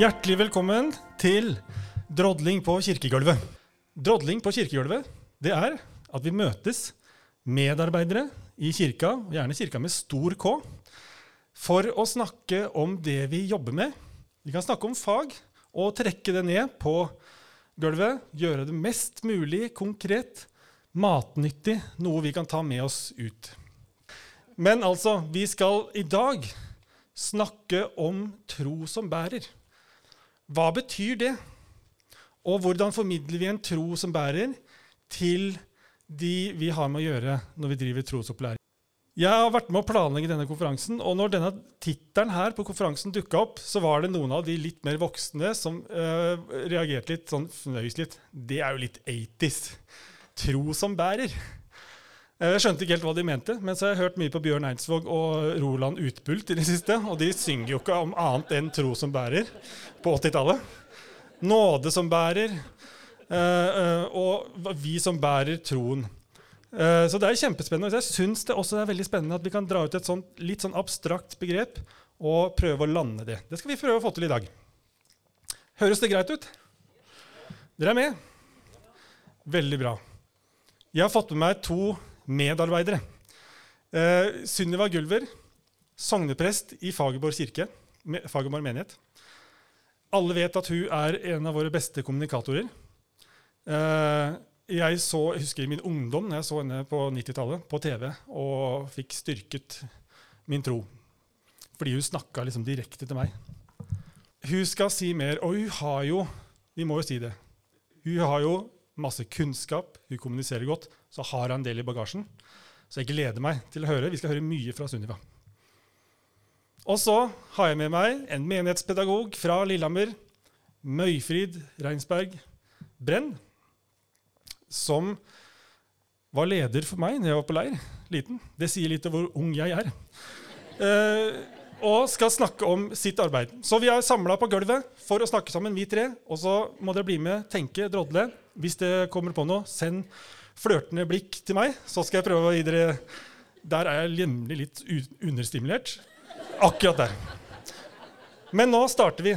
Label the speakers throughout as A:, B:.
A: Hjertelig velkommen til Drodling på kirkegulvet. Drodling på kirkegulvet det er at vi møtes, medarbeidere i kirka, gjerne kirka med stor K, for å snakke om det vi jobber med. Vi kan snakke om fag og trekke det ned på gulvet. Gjøre det mest mulig konkret, matnyttig, noe vi kan ta med oss ut. Men altså, vi skal i dag snakke om tro som bærer. Hva betyr det? Og hvordan formidler vi en tro som bærer, til de vi har med å gjøre når vi driver trosopplæring? Jeg har vært med å planlegge denne konferansen, og når denne tittelen her på konferansen dukka opp, så var det noen av de litt mer voksne som øh, reagerte litt sånn fnøys litt. Det er jo litt 80s. Tro som bærer. Jeg skjønte ikke helt hva de mente, men så har jeg hørt mye på Bjørn Eidsvåg og Roland Utbult i det siste, og de synger jo ikke om annet enn tro som bærer på 80-tallet. Nåde som bærer, og vi som bærer troen. Så det er kjempespennende. Jeg syns det også er veldig spennende at vi kan dra ut et sånt, litt sånn abstrakt begrep og prøve å lande det. Det skal vi prøve å få til i dag. Høres det greit ut? Dere er med? Veldig bra. Jeg har fått med meg to medarbeidere. Eh, Sunniva Gulver, sogneprest i Fagerborg kirke, Fagerborg menighet. Alle vet at hun er en av våre beste kommunikatorer. Eh, jeg, så, jeg husker i min ungdom når jeg så henne på 90-tallet på TV og fikk styrket min tro. Fordi hun snakka liksom direkte til meg. Hun skal si mer, og hun har jo Vi må jo si det. Hun har jo masse kunnskap, hun kommuniserer godt, så har hun en del i bagasjen. Så jeg gleder meg til å høre. Vi skal høre mye fra Sunniva. Og så har jeg med meg en menighetspedagog fra Lillehammer, Møyfrid Reinsberg Brenn, som var leder for meg når jeg var på leir. Liten. Det sier litt om hvor ung jeg er. Eh, og skal snakke om sitt arbeid. Så vi er samla på gulvet for å snakke sammen, vi tre. Og så må dere bli med, tenke, drodle. Hvis det kommer på noe, send flørtende blikk til meg, så skal jeg prøve å gi dere Der er jeg jevnlig litt understimulert. Akkurat der. Men nå starter vi.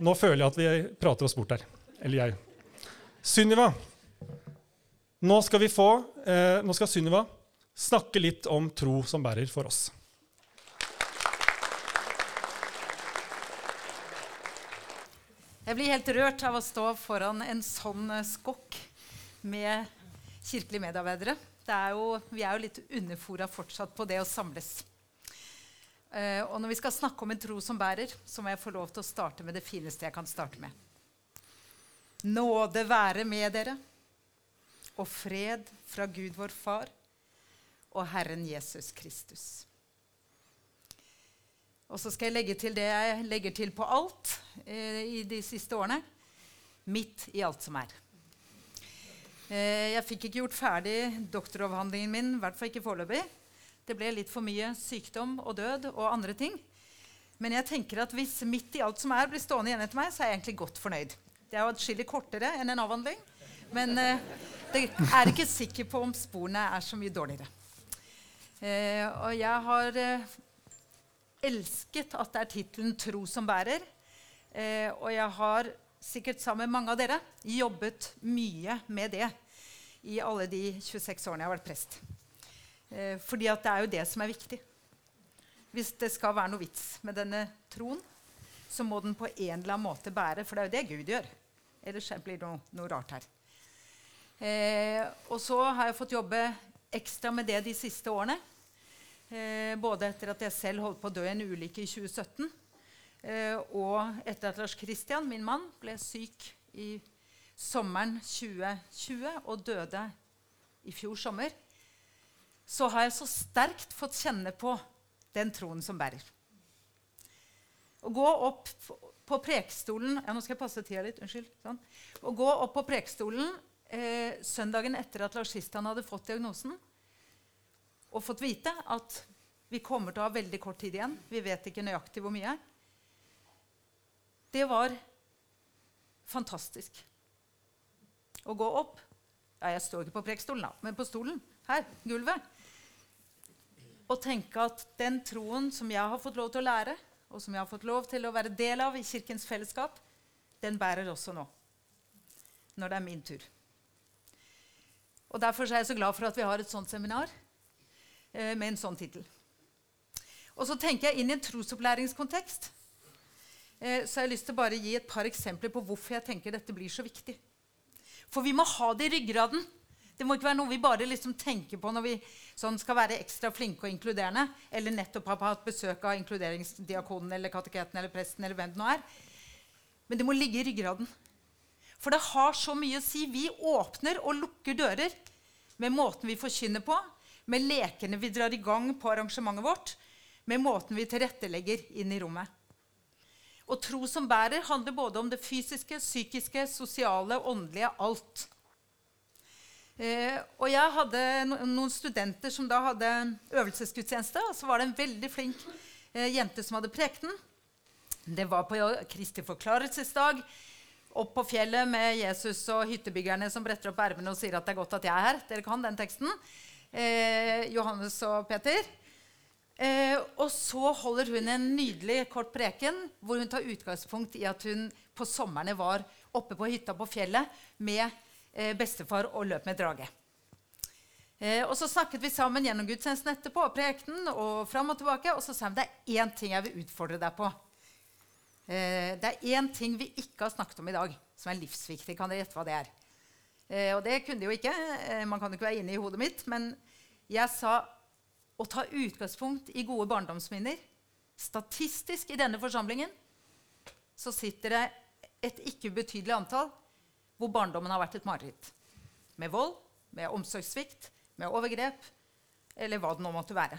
A: Nå føler jeg at vi prater oss bort her. Eller jeg. Sunniva. Nå skal vi få eh, Nå skal Sunniva snakke litt om tro som bærer for oss.
B: Jeg blir helt rørt av å stå foran en sånn skokk med kirkelige medarbeidere. Er jo, vi er jo litt underfora fortsatt på det å samles. Uh, og når vi skal snakke om en tro som bærer, så må jeg få lov til å starte med det fineste jeg kan starte med. Nåde være med dere, og fred fra Gud vår Far og Herren Jesus Kristus. Og så skal jeg legge til det jeg legger til på alt eh, i de siste årene. Midt i alt som er. Eh, jeg fikk ikke gjort ferdig doktoravhandlingen min, i hvert fall ikke foreløpig. Det ble litt for mye sykdom og død og andre ting. Men jeg tenker at hvis midt i alt som er, blir stående igjen etter meg, så er jeg egentlig godt fornøyd. Det er jo atskillig kortere enn en avhandling, men eh, det er ikke sikker på om sporene er så mye dårligere. Eh, og jeg har eh, elsket at det er tittelen 'Tro som bærer'. Eh, og jeg har sikkert sammen med mange av dere jobbet mye med det i alle de 26 årene jeg har vært prest. Eh, fordi at det er jo det som er viktig. Hvis det skal være noe vits med denne troen, så må den på en eller annen måte bære, for det er jo det Gud gjør. Ellers blir det noe, noe rart her. Eh, og så har jeg fått jobbe ekstra med det de siste årene. Eh, både etter at jeg selv holdt på å dø i en ulykke i 2017, eh, og etter at Lars Kristian, min mann, ble syk i sommeren 2020 og døde i fjor sommer, så har jeg så sterkt fått kjenne på den troen som bærer. Å gå opp på prekestolen ja, Nå skal jeg passe tida litt. Unnskyld. Sånn. Å gå opp på prekestolen eh, søndagen etter at Lars Kristian hadde fått diagnosen, og fått vite at vi kommer til å ha veldig kort tid igjen. Vi vet ikke nøyaktig hvor mye. Det var fantastisk. Å gå opp ja, Jeg står ikke på prekestolen, men på stolen. Her. Gulvet. Og tenke at den troen som jeg har fått lov til å lære og som jeg har fått lov til å være del av i Kirkens fellesskap, den bærer også nå. Når det er min tur. Og Derfor er jeg så glad for at vi har et sånt seminar med en sånn tittel. Og så tenker jeg inn i en trosopplæringskontekst. Eh, så jeg har lyst til å bare gi et par eksempler på hvorfor jeg tenker dette blir så viktig. For vi må ha det i ryggraden. Det må ikke være noe vi bare liksom tenker på når vi sånn skal være ekstra flinke og inkluderende, eller nettopp har hatt besøk av inkluderingsdiakonen eller kateketen eller presten. eller hvem det nå er. Men det må ligge i ryggraden. For det har så mye å si. Vi åpner og lukker dører med måten vi forkynner på, med lekene vi drar i gang på arrangementet vårt, med måten vi tilrettelegger inn i rommet. Og tro som bærer handler både om det fysiske, psykiske, sosiale, åndelige alt. Eh, og jeg hadde noen studenter som da hadde øvelsesgudstjeneste. Og så var det en veldig flink eh, jente som hadde prekenen. Det var på Kristi forklarelsesdag. Opp på fjellet med Jesus og hyttebyggerne som bretter opp ermene og sier at det er godt at jeg er her. Dere kan den teksten. Eh, Johannes og Peter. Eh, og så holder hun en nydelig kort preken hvor hun tar utgangspunkt i at hun på somrene var oppe på hytta på fjellet med eh, bestefar og løp med drage. Eh, og Så snakket vi sammen gjennom gudstjenesten etterpå og prekenen, og fram og tilbake, og så sa hun det er én ting jeg vil utfordre deg på. Eh, det er én ting vi ikke har snakket om i dag, som er livsviktig. Kan dere gjette hva det er? Eh, og det kunne de jo ikke. Eh, man kan jo ikke være inne i hodet mitt. Men jeg sa å ta utgangspunkt i gode barndomsminner. Statistisk i denne forsamlingen så sitter det et ikke ubetydelig antall hvor barndommen har vært et mareritt. Med vold, med omsorgssvikt, med overgrep eller hva det nå måtte være.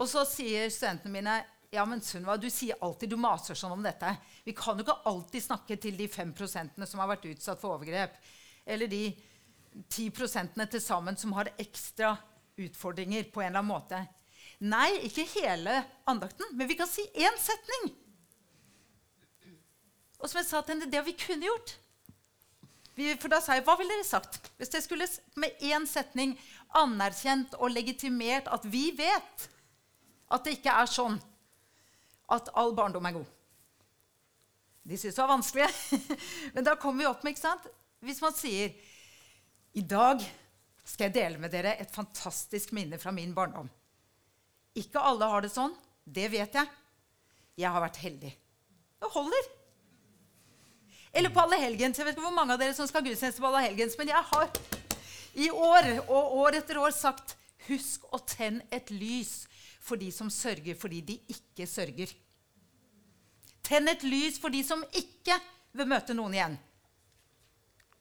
B: Og så sier studentene mine ja, men Sunniva, du sier alltid, du maser sånn om dette. Vi kan jo ikke alltid snakke til de 5% som har vært utsatt for overgrep. Eller de 10 til sammen som har ekstra utfordringer på en eller annen måte. Nei, ikke hele andakten, men vi kan si én setning. Og som jeg sa til henne, det vi kunne gjort. Vi, for da sa jeg, hva ville dere sagt hvis jeg skulle med én setning anerkjent og legitimert at vi vet at det ikke er sånn at all barndom er god? De syntes det var vanskelig. Men da kommer vi opp med ikke sant? Hvis man sier i dag skal jeg dele med dere et fantastisk minne fra min barndom. Ikke alle har det sånn. Det vet jeg. Jeg har vært heldig. Det holder. Eller på allehelgens. Jeg vet ikke hvor mange av dere som skal gudstjeneste på allehelgens, men jeg har i år og år etter år sagt husk å tenne et lys for de som sørger fordi de ikke sørger. Tenn et lys for de som ikke vil møte noen igjen.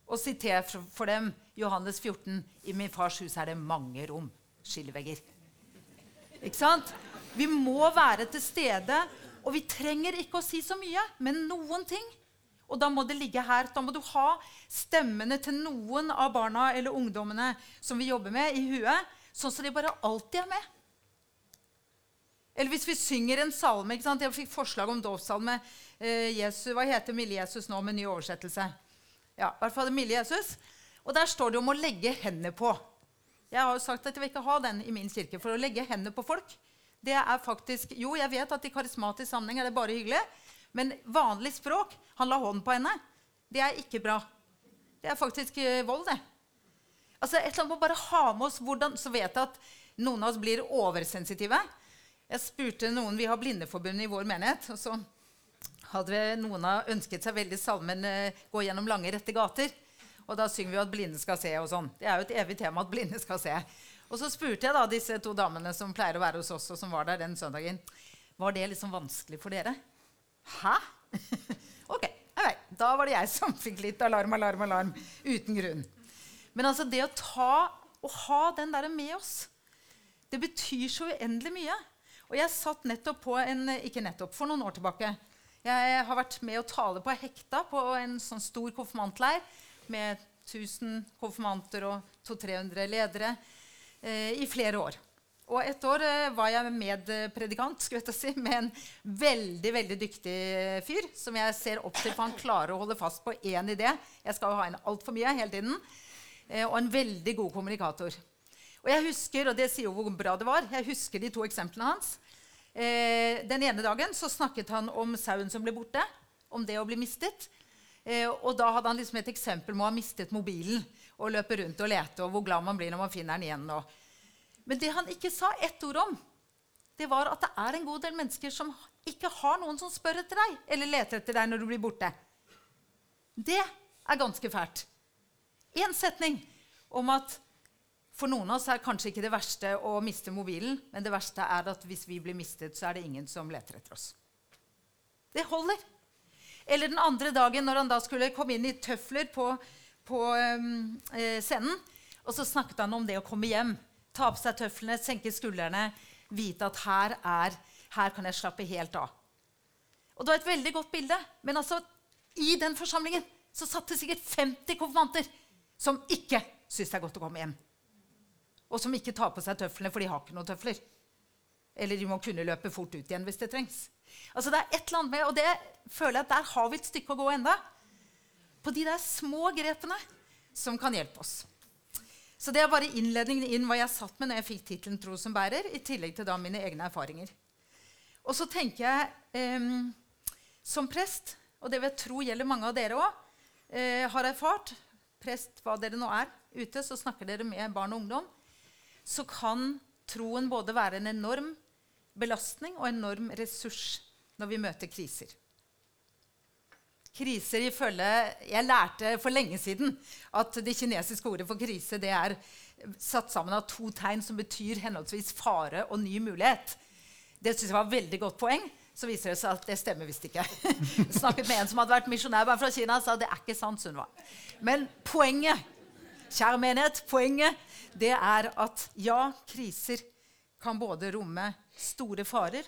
B: Og siter for dem Johannes 14. I min fars hus er det mange rom. Skillevegger. Ikke sant? Vi må være til stede, og vi trenger ikke å si så mye, men noen ting. Og da må det ligge her. Da må du ha stemmene til noen av barna eller ungdommene som vi jobber med, i huet, sånn at de bare alltid er med. Eller hvis vi synger en salme ikke sant? Jeg fikk forslag om dåpssalme. Eh, Jesus, hva heter Milde Jesus nå med ny oversettelse? Ja, i hvert fall Milde Jesus. Og der står det om å legge hendene på. Jeg har jo sagt at jeg vil ikke ha den i min kirke. For å legge hendene på folk det er faktisk, Jo, jeg vet at i karismatisk sammenheng er det bare hyggelig. Men vanlig språk Han la hånden på henne. Det er ikke bra. Det er faktisk uh, vold, det. Altså, et eller annet må bare ha med oss hvordan, Så vet jeg at noen av oss blir oversensitive. Jeg spurte noen Vi har Blindeforbundet i vår menighet. og så hadde noen av ønsket seg veldig salmen uh, 'Gå gjennom lange, rette gater'. Og da synger vi jo at blinde skal se. og sånn. Det er jo et evig tema at blinde skal se. Og så spurte jeg da disse to damene som pleier å være hos oss, og som var der den søndagen, var det liksom vanskelig for dere. Hæ? ok, Nei, Da var det jeg som fikk litt alarm, alarm, alarm uten grunn. Men altså det å ta og ha den der med oss, det betyr så uendelig mye. Og jeg satt nettopp på en Ikke nettopp, for noen år tilbake. Jeg har vært med å tale på Hekta på en sånn stor konfirmantleir med 1000 konfirmanter og 200-300 ledere eh, i flere år. Og et år eh, var jeg medpredikant si, med en veldig veldig dyktig fyr som jeg ser opp til, for han klarer å holde fast på én idé. Jeg skal jo ha en altfor mye hele tiden. Eh, og en veldig god kommunikator. Og jeg husker, og det sier jo hvor bra det var, jeg husker de to eksemplene hans. Eh, den ene dagen så snakket han om sauen som ble borte, om det å bli mistet. Eh, og da hadde han liksom et eksempel med å ha mistet mobilen og løpe rundt og lete, og hvor glad man blir når man finner den igjen. Og. Men det han ikke sa ett ord om, det var at det er en god del mennesker som ikke har noen som spør etter deg eller leter etter deg når du blir borte. Det er ganske fælt. Én setning om at for noen av oss er kanskje ikke det verste å miste mobilen, men det verste er at hvis vi blir mistet, så er det ingen som leter etter oss. Det holder. Eller den andre dagen når han da skulle komme inn i tøfler på, på um, eh, scenen, og så snakket han om det å komme hjem. Ta på seg tøflene, senke skuldrene, vite at her, er, her kan jeg slappe helt av. Og det var et veldig godt bilde. Men altså, i den forsamlingen så satt det sikkert 50 konfirmanter som ikke syntes det er godt å komme hjem og som ikke tar på seg tøflene, for de har ikke noen tøfler. Eller de må kunne løpe fort ut igjen hvis det trengs. Altså det er et eller annet med, Og det føler jeg at der har vi et stykke å gå enda. På de der små grepene som kan hjelpe oss. Så det er bare innledningen inn hva jeg satt med når jeg fikk tittelen tro som bærer, i tillegg til da mine egne erfaringer. Og så tenker jeg eh, som prest, og det vil jeg tro gjelder mange av dere òg, eh, har erfart Prest, hva dere nå er ute, så snakker dere med barn og ungdom så kan troen både være en enorm belastning og enorm ressurs når vi møter kriser. Kriser ifølge Jeg lærte for lenge siden at det kinesiske ordet for krise det er satt sammen av to tegn som betyr henholdsvis fare og ny mulighet. Det synes jeg var et veldig godt poeng. Så viser det seg at det stemmer visst ikke. Snakket med en som hadde vært misjonær bare fra Kina, sa det er ikke sant. Sunniva. Men poenget kjære menighet, poenget det er at ja, kriser kan både romme store farer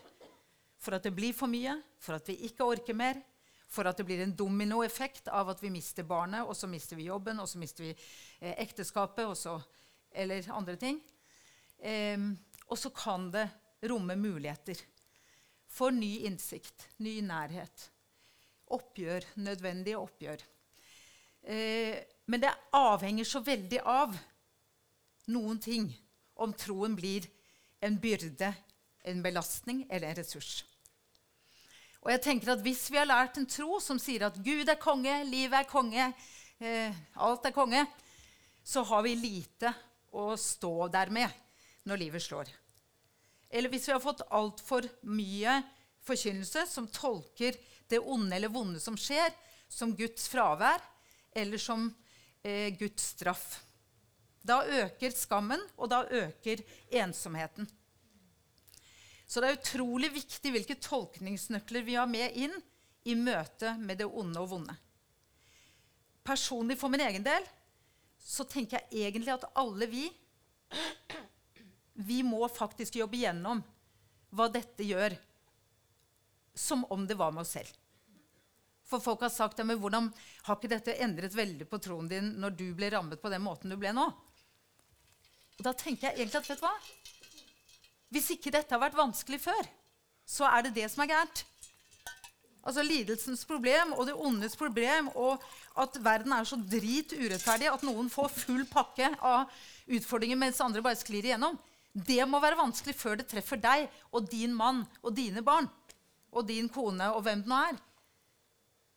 B: for at det blir for mye, for at vi ikke orker mer, for at det blir en dominoeffekt av at vi mister barnet, og så mister vi jobben, og så mister vi eh, ekteskapet, så, eller andre ting. Eh, og så kan det romme muligheter for ny innsikt, ny nærhet. Oppgjør, nødvendige oppgjør. Eh, men det avhenger så veldig av noen ting om troen blir en byrde, en belastning eller en ressurs. Og jeg tenker at Hvis vi har lært en tro som sier at Gud er konge, livet er konge, eh, alt er konge, så har vi lite å stå der med når livet slår. Eller hvis vi har fått altfor mye forkynnelse som tolker det onde eller vonde som skjer, som Guds fravær, eller som eh, Guds straff. Da øker skammen, og da øker ensomheten. Så det er utrolig viktig hvilke tolkningsnøkler vi har med inn i møte med det onde og vonde. Personlig for min egen del så tenker jeg egentlig at alle vi Vi må faktisk jobbe gjennom hva dette gjør, som om det var med oss selv. For folk har sagt ja, men hvordan har ikke dette endret veldig på troen din når du ble rammet på den måten du ble nå? Og da tenker jeg egentlig at vet du hva? Hvis ikke dette har vært vanskelig før, så er det det som er gærent. Altså Lidelsens problem og det ondes problem og at verden er så drit urettferdig at noen får full pakke av utfordringer mens andre bare sklir igjennom. Det må være vanskelig før det treffer deg og din mann og dine barn og din kone og hvem det nå er.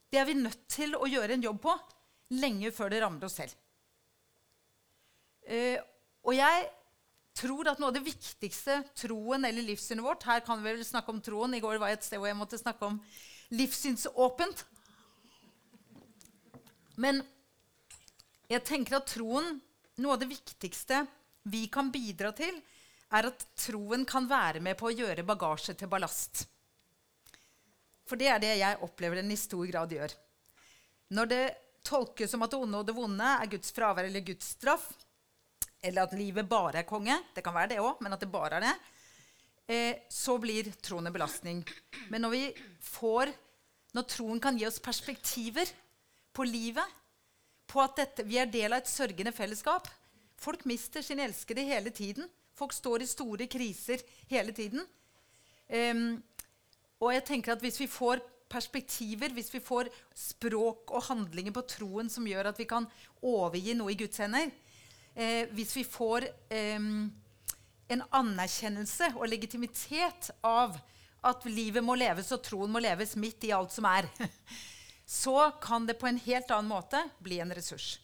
B: Det er vi nødt til å gjøre en jobb på lenge før det rammer oss selv. Uh, og jeg tror at noe av det viktigste troen eller livssynet vårt Her kan vi vel snakke om troen. I går var jeg et sted hvor jeg måtte snakke om livssynsåpent. Men jeg tenker at troen Noe av det viktigste vi kan bidra til, er at troen kan være med på å gjøre bagasje til ballast. For det er det jeg opplever den i stor grad gjør. Når det tolkes som at det onde og det vonde er Guds fravær eller Guds straff, eller at livet bare er konge, det kan være det òg, men at det bare er det, eh, så blir troen en belastning. Men når vi får Når troen kan gi oss perspektiver på livet, på at dette, vi er del av et sørgende fellesskap Folk mister sin elskede hele tiden. Folk står i store kriser hele tiden. Um, og jeg tenker at hvis vi får perspektiver, hvis vi får språk og handlinger på troen som gjør at vi kan overgi noe i Guds hender, eh, hvis vi får eh, en anerkjennelse og legitimitet av at livet må leves og troen må leves midt i alt som er, så kan det på en helt annen måte bli en ressurs.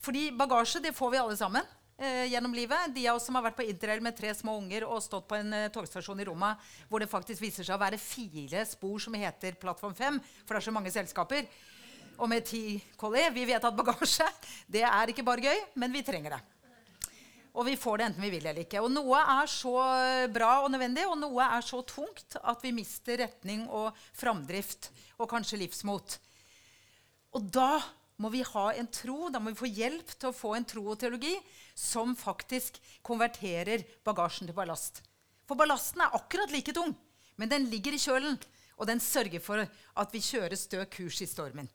B: Fordi bagasje det får vi alle sammen eh, gjennom livet. De av oss som har vært på interrail med tre små unger og stått på en eh, togstasjon i Roma hvor det faktisk viser seg å være fire spor som heter Plattform 5, for det er så mange selskaper, og med ti kolli Vi vet at bagasje det er ikke bare gøy, men vi trenger det. Og vi får det enten vi vil eller ikke. Og noe er så bra og nødvendig, og noe er så tungt at vi mister retning og framdrift og kanskje livsmot. Og da må vi ha en tro, da må vi få hjelp til å få en tro og teologi som faktisk konverterer bagasjen til ballast. For ballasten er akkurat like tung, men den ligger i kjølen, og den sørger for at vi kjører stø kurs i stormen.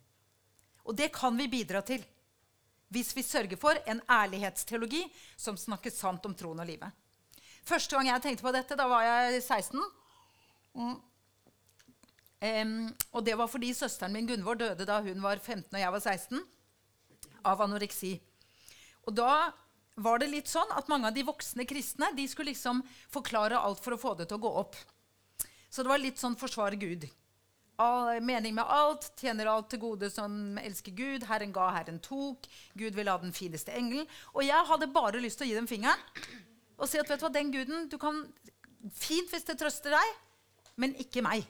B: Og det kan vi bidra til hvis vi sørger for en ærlighetsteologi som snakker sant om troen og livet. Første gang jeg tenkte på dette, da var jeg 16. Mm. Um, og det var fordi søsteren min Gunvor døde da hun var 15 og jeg var 16, av anoreksi. Og da var det litt sånn at mange av de voksne kristne de skulle liksom forklare alt for å få det til å gå opp. Så det var litt sånn forsvare Gud. All, mening med alt, tjener alt til gode som elsker Gud. Herren ga, Herren tok. Gud vil ha den fineste engelen. Og jeg hadde bare lyst til å gi dem fingeren og si at vet du hva, den guden du kan Fint hvis det trøster deg, men ikke meg.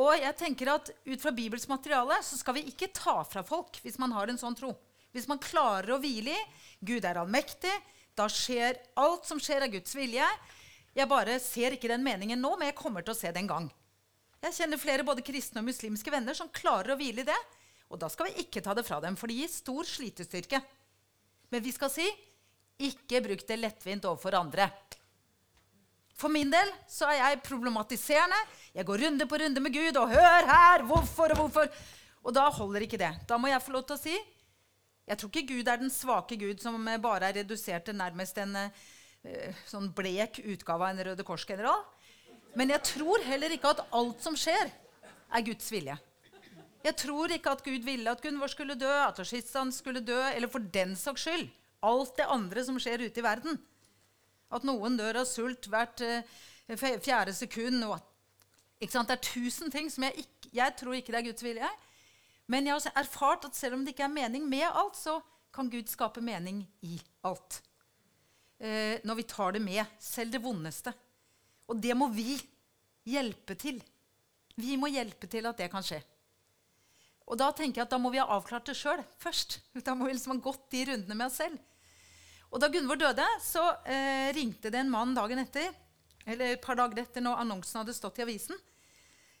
B: Og jeg tenker at Ut fra Bibels materiale så skal vi ikke ta fra folk hvis man har en sånn tro. Hvis man klarer å hvile i Gud er allmektig, da skjer alt som skjer, av Guds vilje. Jeg bare ser ikke den meningen nå, men jeg kommer til å se det en gang. Jeg kjenner flere både kristne og muslimske venner som klarer å hvile i det. Og da skal vi ikke ta det fra dem, for det gir stor slitestyrke. Men vi skal si ikke bruk det lettvint overfor andre. For min del så er jeg problematiserende. Jeg går runde på runde med Gud og hør her, hvorfor og hvorfor. Og da holder ikke det. Da må jeg få lov til å si jeg tror ikke Gud er den svake Gud som bare er redusert til nærmest en uh, sånn blek utgave av en Røde Kors-general. Men jeg tror heller ikke at alt som skjer, er Guds vilje. Jeg tror ikke at Gud ville at Gunvor skulle dø, at Ashistan skulle dø, eller for den saks skyld alt det andre som skjer ute i verden. At noen dør av sult hvert uh, fjerde sekund. Og at, det er tusen ting som jeg ikke Jeg tror ikke det er Guds vilje. Men jeg har erfart at selv om det ikke er mening med alt, så kan Gud skape mening i alt. Eh, når vi tar det med, selv det vondeste. Og det må vi hjelpe til. Vi må hjelpe til at det kan skje. Og da tenker jeg at da må vi ha avklart det sjøl først. Da må vi liksom ha gått de rundene med oss selv. Og da Gunvor døde, så eh, ringte det en mann dagen etter, eller et par dager etter når annonsen hadde stått i avisen,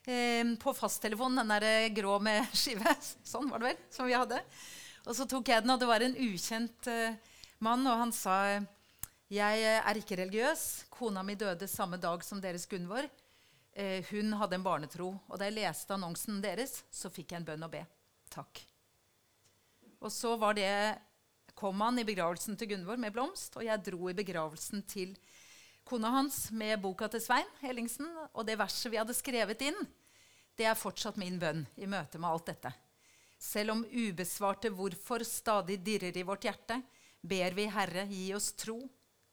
B: eh, på fasttelefonen, den der eh, grå med skive. Sånn var det vel, som vi hadde. Og så tok jeg den, og det var en ukjent eh, mann, og han sa jeg eh, er ikke religiøs. Kona mi døde samme dag som deres Gunvor. Eh, hun hadde en barnetro. Og da jeg leste annonsen deres, så fikk jeg en bønn å be. Takk. Og så det, kom han i begravelsen til Gunvor med blomst, og jeg dro i begravelsen til kona hans med boka til Svein Ellingsen. Og det verset vi hadde skrevet inn, det er fortsatt min bønn i møte med alt dette. Selv om ubesvarte hvorfor stadig dirrer i vårt hjerte, ber vi Herre, gi oss tro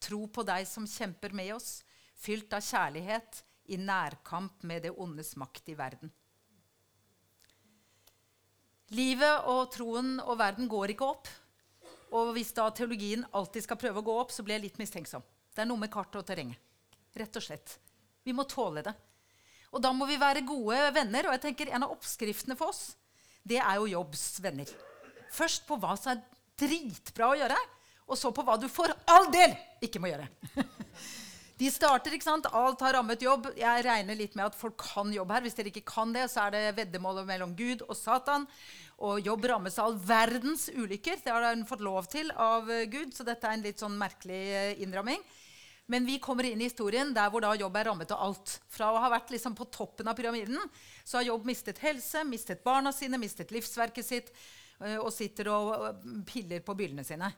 B: Tro på deg som kjemper med oss, fylt av kjærlighet, i nærkamp med det ondes makt i verden. Livet og troen og verden går ikke opp. Og hvis da teologien alltid skal prøve å gå opp, så blir jeg litt mistenksom. Det er noe med kartet og terrenget. Rett og slett. Vi må tåle det. Og da må vi være gode venner. Og jeg tenker en av oppskriftene for oss, det er jo Jobbs venner. Først på hva som er dritbra å gjøre, og så på hva du for all del ikke må gjøre. De starter, ikke sant? Alt har rammet jobb. Jeg regner litt med at folk kan jobb her. Hvis dere ikke kan det, så er det veddemålet mellom Gud og Satan. Og jobb rammes av all verdens ulykker. Det har hun fått lov til av Gud, så dette er en litt sånn merkelig eh, innramming. Men vi kommer inn i historien der hvor da jobb er rammet av alt. Fra å ha vært liksom på toppen av pyramiden, så har jobb mistet helse, mistet barna sine, mistet livsverket sitt, eh, og sitter og piller på byllene sine.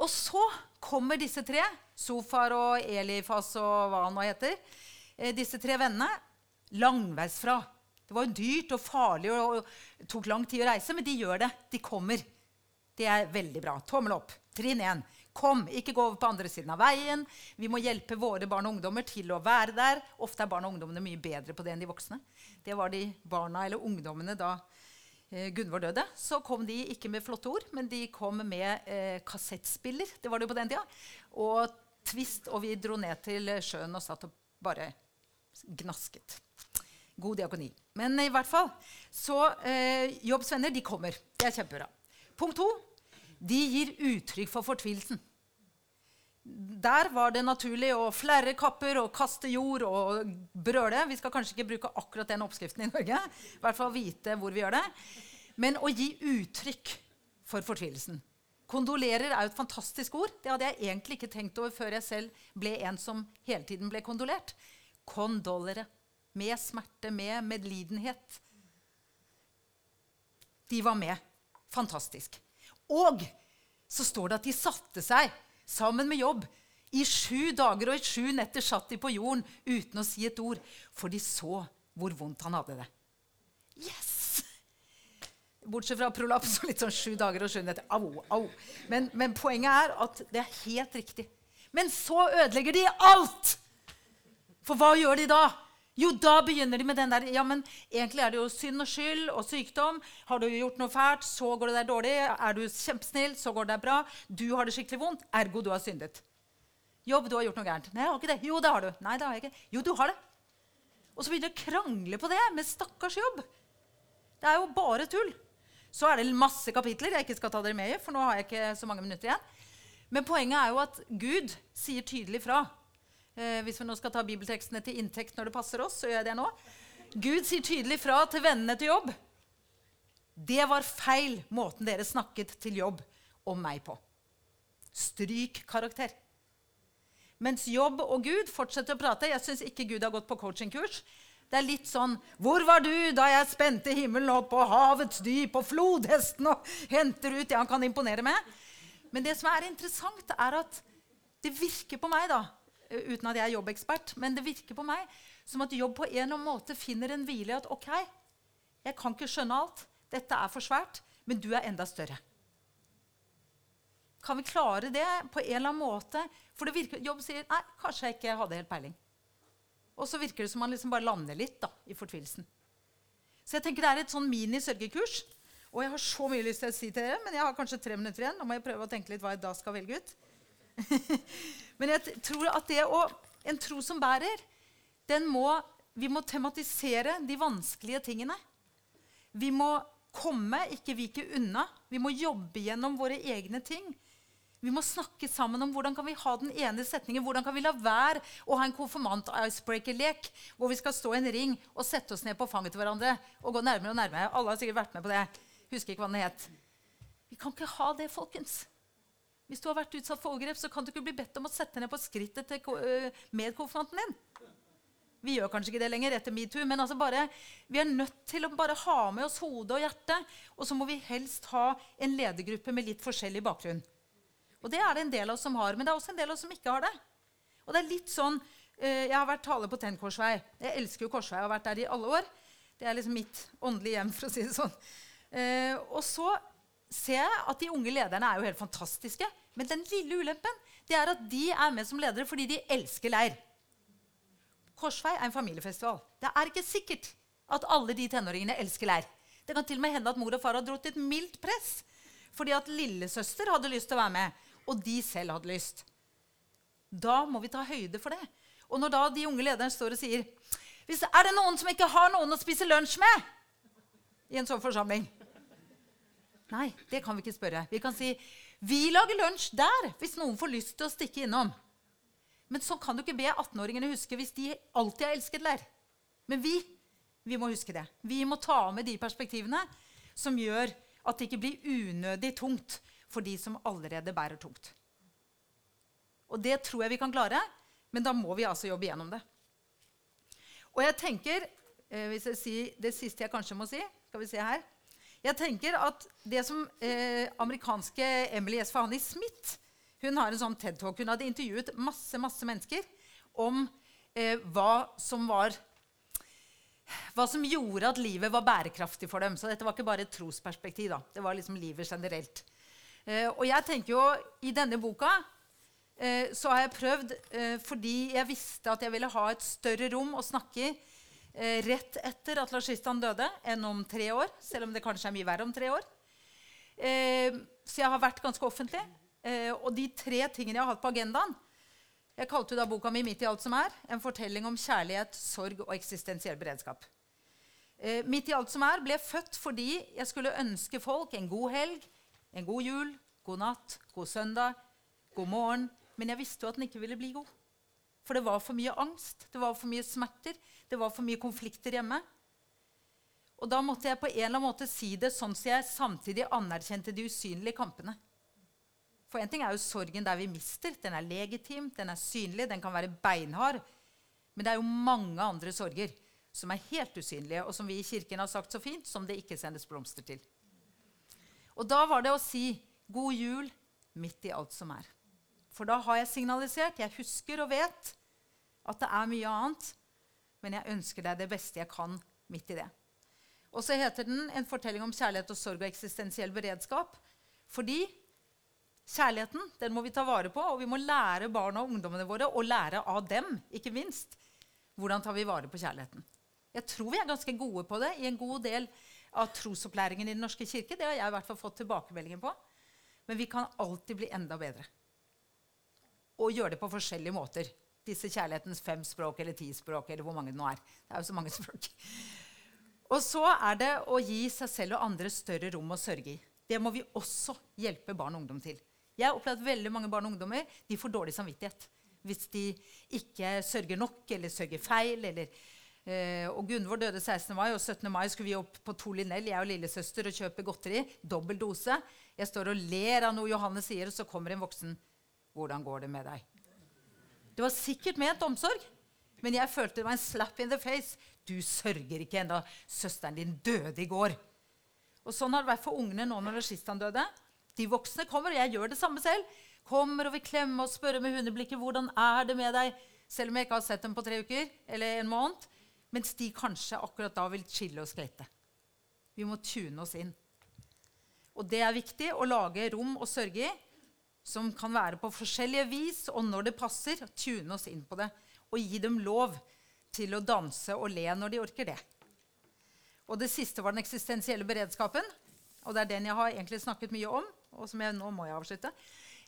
B: Og så kommer disse tre, Sofar og Elifas og hva han nå heter, eh, disse tre vennene, langveisfra. Det var jo dyrt og farlig og, og tok lang tid å reise, men de gjør det. De kommer. Det er veldig bra. Tommel opp. Trinn 1. Kom, ikke gå over på andre siden av veien. Vi må hjelpe våre barn og ungdommer til å være der. Ofte er barn og ungdommene mye bedre på det enn de voksne. Det var de barna eller ungdommene da Gunvor døde. Så kom de ikke med flotte ord, men de kom med eh, kassettspiller. Det var det på den tida. Og Twist, og vi dro ned til sjøen og satt og bare gnasket. God diakoni. Men i hvert fall, så eh, Jobbs de kommer. Det er kjempebra. Punkt to de gir uttrykk for fortvilelsen. Der var det naturlig å flerre kapper og kaste jord og brøle. Vi skal kanskje ikke bruke akkurat den oppskriften i Norge. I hvert fall vite hvor vi gjør det. Men å gi uttrykk for fortvilelsen. Kondolerer er jo et fantastisk ord. Det hadde jeg egentlig ikke tenkt over før jeg selv ble en som hele tiden ble kondolert. Kondolere. Med smerte, med medlidenhet. De var med. Fantastisk. Og så står det at de satte seg sammen med jobb. I sju dager og i sju netter satt de på jorden uten å si et ord, for de så hvor vondt han hadde det. Yes! Bortsett fra prolaps og litt sånn sju dager og sju netter. Au, au. Men, men poenget er at det er helt riktig. Men så ødelegger de alt! For hva gjør de da? Jo, da begynner de med den der Ja, men egentlig er det jo synd og skyld og sykdom. Har du gjort noe fælt, så går det deg dårlig. Er du kjempesnill, så går det deg bra. Du har det skikkelig vondt, ergo du har syndet. Jobb, du har gjort noe gærent. Nei, jeg har ikke det. Jo, det har du. Nei, det har jeg ikke. Jo, du har det. Og så begynner de å krangle på det med stakkars jobb. Det er jo bare tull. Så er det masse kapitler jeg ikke skal ta dere med i, for nå har jeg ikke så mange minutter igjen. Men poenget er jo at Gud sier tydelig fra Eh, hvis vi nå skal ta bibeltekstene til inntekt når det passer oss, så gjør jeg det nå. Gud sier tydelig fra til vennene til jobb. Det var feil måten dere snakket til jobb om meg på. Stryk karakter. Mens jobb og Gud fortsetter å prate. Jeg syns ikke Gud har gått på coachingkurs. Det er litt sånn Hvor var du da jeg spente himmelen opp og havets dyp og flodhesten og henter ut det han kan imponere med? Men det som er interessant, er at det virker på meg da, uten at jeg er jobbekspert, men det virker på meg som at jobb på en eller annen måte finner en hvile i at OK, jeg kan ikke skjønne alt, dette er for svært, men du er enda større. Kan vi klare det på en eller annen måte? For det virker, jobb sier nei, kanskje jeg ikke hadde helt peiling. Og så virker det som man liksom bare lander litt da, i fortvilelsen. Så jeg tenker det er et sånn mini-sørgekurs. Og jeg har så mye lyst til å si til dere, men jeg har kanskje tre minutter igjen. Nå må jeg prøve å tenke litt hva jeg da skal velge ut. Men jeg tror at det å En tro som bærer, den må Vi må tematisere de vanskelige tingene. Vi må komme, ikke vike unna. Vi må jobbe gjennom våre egne ting. Vi må snakke sammen om hvordan kan vi ha den ene setningen. Hvordan kan vi la være å ha en konfirmant-icebreaker-lek hvor vi skal stå i en ring og sette oss ned på fanget til hverandre og gå nærmere og nærmere. Alle har sikkert vært med på det. Husker ikke hva den het. Vi kan ikke ha det, folkens. Hvis du har vært utsatt for overgrep, så kan du ikke bli bedt om å sette ned på skrittet til medkonfirmanten din. Vi gjør kanskje ikke det lenger etter metoo, men altså bare, vi er nødt til å bare ha med oss hodet og hjertet. Og så må vi helst ha en ledergruppe med litt forskjellig bakgrunn. Og det er det en del av oss som har, men det er også en del av oss som ikke har det. Og det er litt sånn, Jeg har vært taler på Tenn Korsvei. Jeg elsker jo Korsvei. Jeg har vært der i alle år. Det er liksom mitt åndelige hjem, for å si det sånn. Og så ser jeg at de unge lederne er jo helt fantastiske. Men den lille ulempen det er at de er med som ledere fordi de elsker leir. Korsvei er en familiefestival. Det er ikke sikkert at alle de tenåringene elsker leir. Det kan til og med hende at mor og far har dratt et mildt press fordi at lillesøster hadde lyst til å være med, og de selv hadde lyst. Da må vi ta høyde for det. Og når da de unge lederne står og sier Hvis Er det noen som ikke har noen å spise lunsj med? I en sånn forsamling. Nei, det kan vi ikke spørre. Vi kan si vi lager lunsj der hvis noen får lyst til å stikke innom. Men sånn kan du ikke be 18-åringene huske hvis de alltid har elsket leir. Men vi, vi må huske det. Vi må ta med de perspektivene som gjør at det ikke blir unødig tungt for de som allerede bærer tungt. Og det tror jeg vi kan klare, men da må vi altså jobbe gjennom det. Og jeg tenker, eh, hvis jeg sier Det siste jeg kanskje må si skal vi se her, jeg tenker at det som eh, amerikanske Emily Esfahani Smith hun har en sånn TED-talk. Hun hadde intervjuet masse masse mennesker om eh, hva som var hva som gjorde at livet var bærekraftig for dem. Så dette var ikke bare et trosperspektiv. da. Det var liksom livet generelt. Eh, og jeg tenker jo, i denne boka eh, så har jeg prøvd, eh, fordi jeg visste at jeg ville ha et større rom å snakke i eh, rett etter at Lars Kristian døde, enn om tre år. Selv om det kanskje er mye verre om tre år. Eh, så jeg har vært ganske offentlig. Eh, og de tre tingene jeg har hatt på agendaen Jeg kalte da boka mi 'Midt i alt som er'. En fortelling om kjærlighet, sorg og eksistensiell beredskap. Eh, 'Midt i alt som er' ble født fordi jeg skulle ønske folk en god helg, en god jul, god natt, god søndag, god morgen. Men jeg visste jo at den ikke ville bli god. For det var for mye angst, det var for mye smerter, det var for mye konflikter hjemme. Og da måtte jeg på en eller annen måte si det sånn at jeg samtidig anerkjente de usynlige kampene. For en ting er jo sorgen der vi mister. Den er legitim, den er synlig, den kan være beinhard. Men det er jo mange andre sorger som er helt usynlige, og som vi i Kirken har sagt så fint, som det ikke sendes blomster til. Og da var det å si 'God jul' midt i alt som er. For da har jeg signalisert, jeg husker og vet, at det er mye annet, men jeg ønsker deg det beste jeg kan midt i det. Og så heter den 'En fortelling om kjærlighet og sorg og eksistensiell beredskap'. Fordi kjærligheten den må vi ta vare på, og vi må lære barna og ungdommene våre å lære av dem. ikke minst. Hvordan tar vi vare på kjærligheten? Jeg tror vi er ganske gode på det i en god del av trosopplæringen i Den norske kirke. Det har jeg i hvert fall fått tilbakemeldinger på. Men vi kan alltid bli enda bedre. Og gjøre det på forskjellige måter. Disse kjærlighetens fem språk eller ti språk. eller hvor mange det nå er. Det er jo så mange språk. Og så er det å gi seg selv og andre større rom å sørge i. Det må vi også hjelpe barn og ungdom til. Jeg har opplevd veldig mange barn og ungdommer de får dårlig samvittighet hvis de ikke sørger nok eller sørger feil. Eller, eh, og Gunvor døde 16. mai, og 17. mai skulle vi opp på Tolinell jeg og lillesøster, og kjøpe godteri. Dobbel dose. Jeg står og ler av noe Johanne sier, og så kommer en voksen. 'Hvordan går det med deg?' Det var sikkert ment omsorg, men jeg følte det var en slap in the face. Du sørger ikke ennå. Søsteren din døde i går. Og Sånn har det vært for ungene nå når Rashistan døde. De voksne kommer, og jeg gjør det samme selv. Kommer og vil klemme og spørre med hundeblikket hvordan er det med deg, selv om jeg ikke har sett dem på tre uker eller en måned. Mens de kanskje akkurat da vil chille og sklette. Vi må tune oss inn. Og det er viktig å lage rom å sørge i som kan være på forskjellige vis, og når det passer, tune oss inn på det. Og gi dem lov til å danse og le når de orker det. Og det siste var den eksistensielle beredskapen. Og det er den jeg har egentlig snakket mye om. og som jeg nå må jeg avslutte.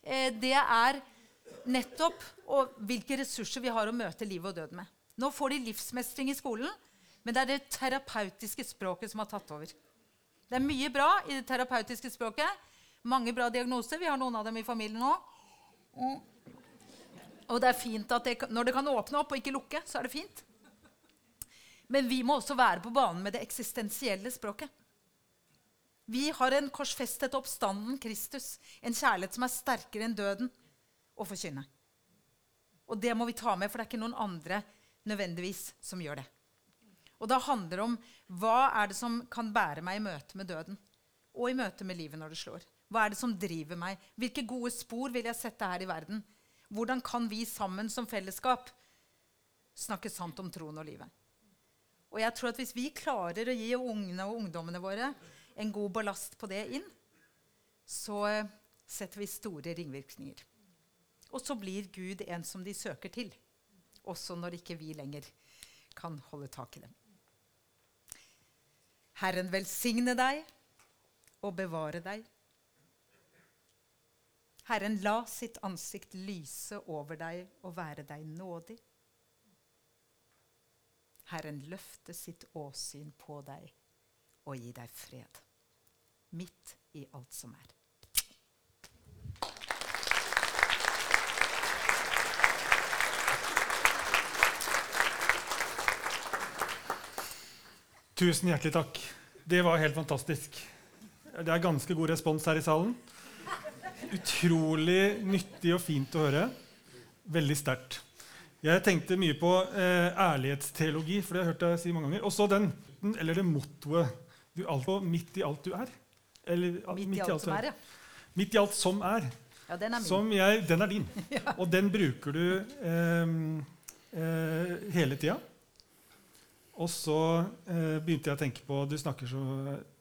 B: Eh, det er nettopp og hvilke ressurser vi har å møte liv og død med. Nå får de livsmestring i skolen, men det er det terapeutiske språket som har tatt over. Det er mye bra i det terapeutiske språket. Mange bra diagnoser. Vi har noen av dem i familien nå. Og det er fint at det, når det kan åpne opp og ikke lukke, så er det fint. Men vi må også være på banen med det eksistensielle språket. Vi har en korsfestet oppstanden Kristus, en kjærlighet som er sterkere enn døden, å forkynne. Og det må vi ta med, for det er ikke noen andre nødvendigvis som gjør det. Og da handler det om hva er det som kan bære meg i møte med døden, og i møte med livet når det slår. Hva er det som driver meg? Hvilke gode spor vil jeg sette her i verden? Hvordan kan vi sammen som fellesskap snakke sant om troen og livet? Og jeg tror at Hvis vi klarer å gi ungene og ungdommene våre en god ballast på det inn, så eh, setter vi store ringvirkninger. Og så blir Gud en som de søker til, også når ikke vi lenger kan holde tak i dem. Herren velsigne deg og bevare deg. Herren la sitt ansikt lyse over deg og være deg nådig. Herren løfte sitt åsyn på deg og gi deg fred, midt i alt som er.
A: Tusen hjertelig takk. Det var helt fantastisk. Det er ganske god respons her i salen. Utrolig nyttig og fint å høre. Veldig sterkt. Jeg tenkte mye på eh, ærlighetsteologi, for det har jeg hørt deg si mange ganger. Og så den, eller det mottoet du alt midt i alt du er. Eller,
B: Midt i alt som er, ja.
A: Midt i alt som er.
B: Ja, den er min.
A: Som jeg, den er din. Og den bruker du eh, eh, hele tida. Og så eh, begynte jeg å tenke på du så,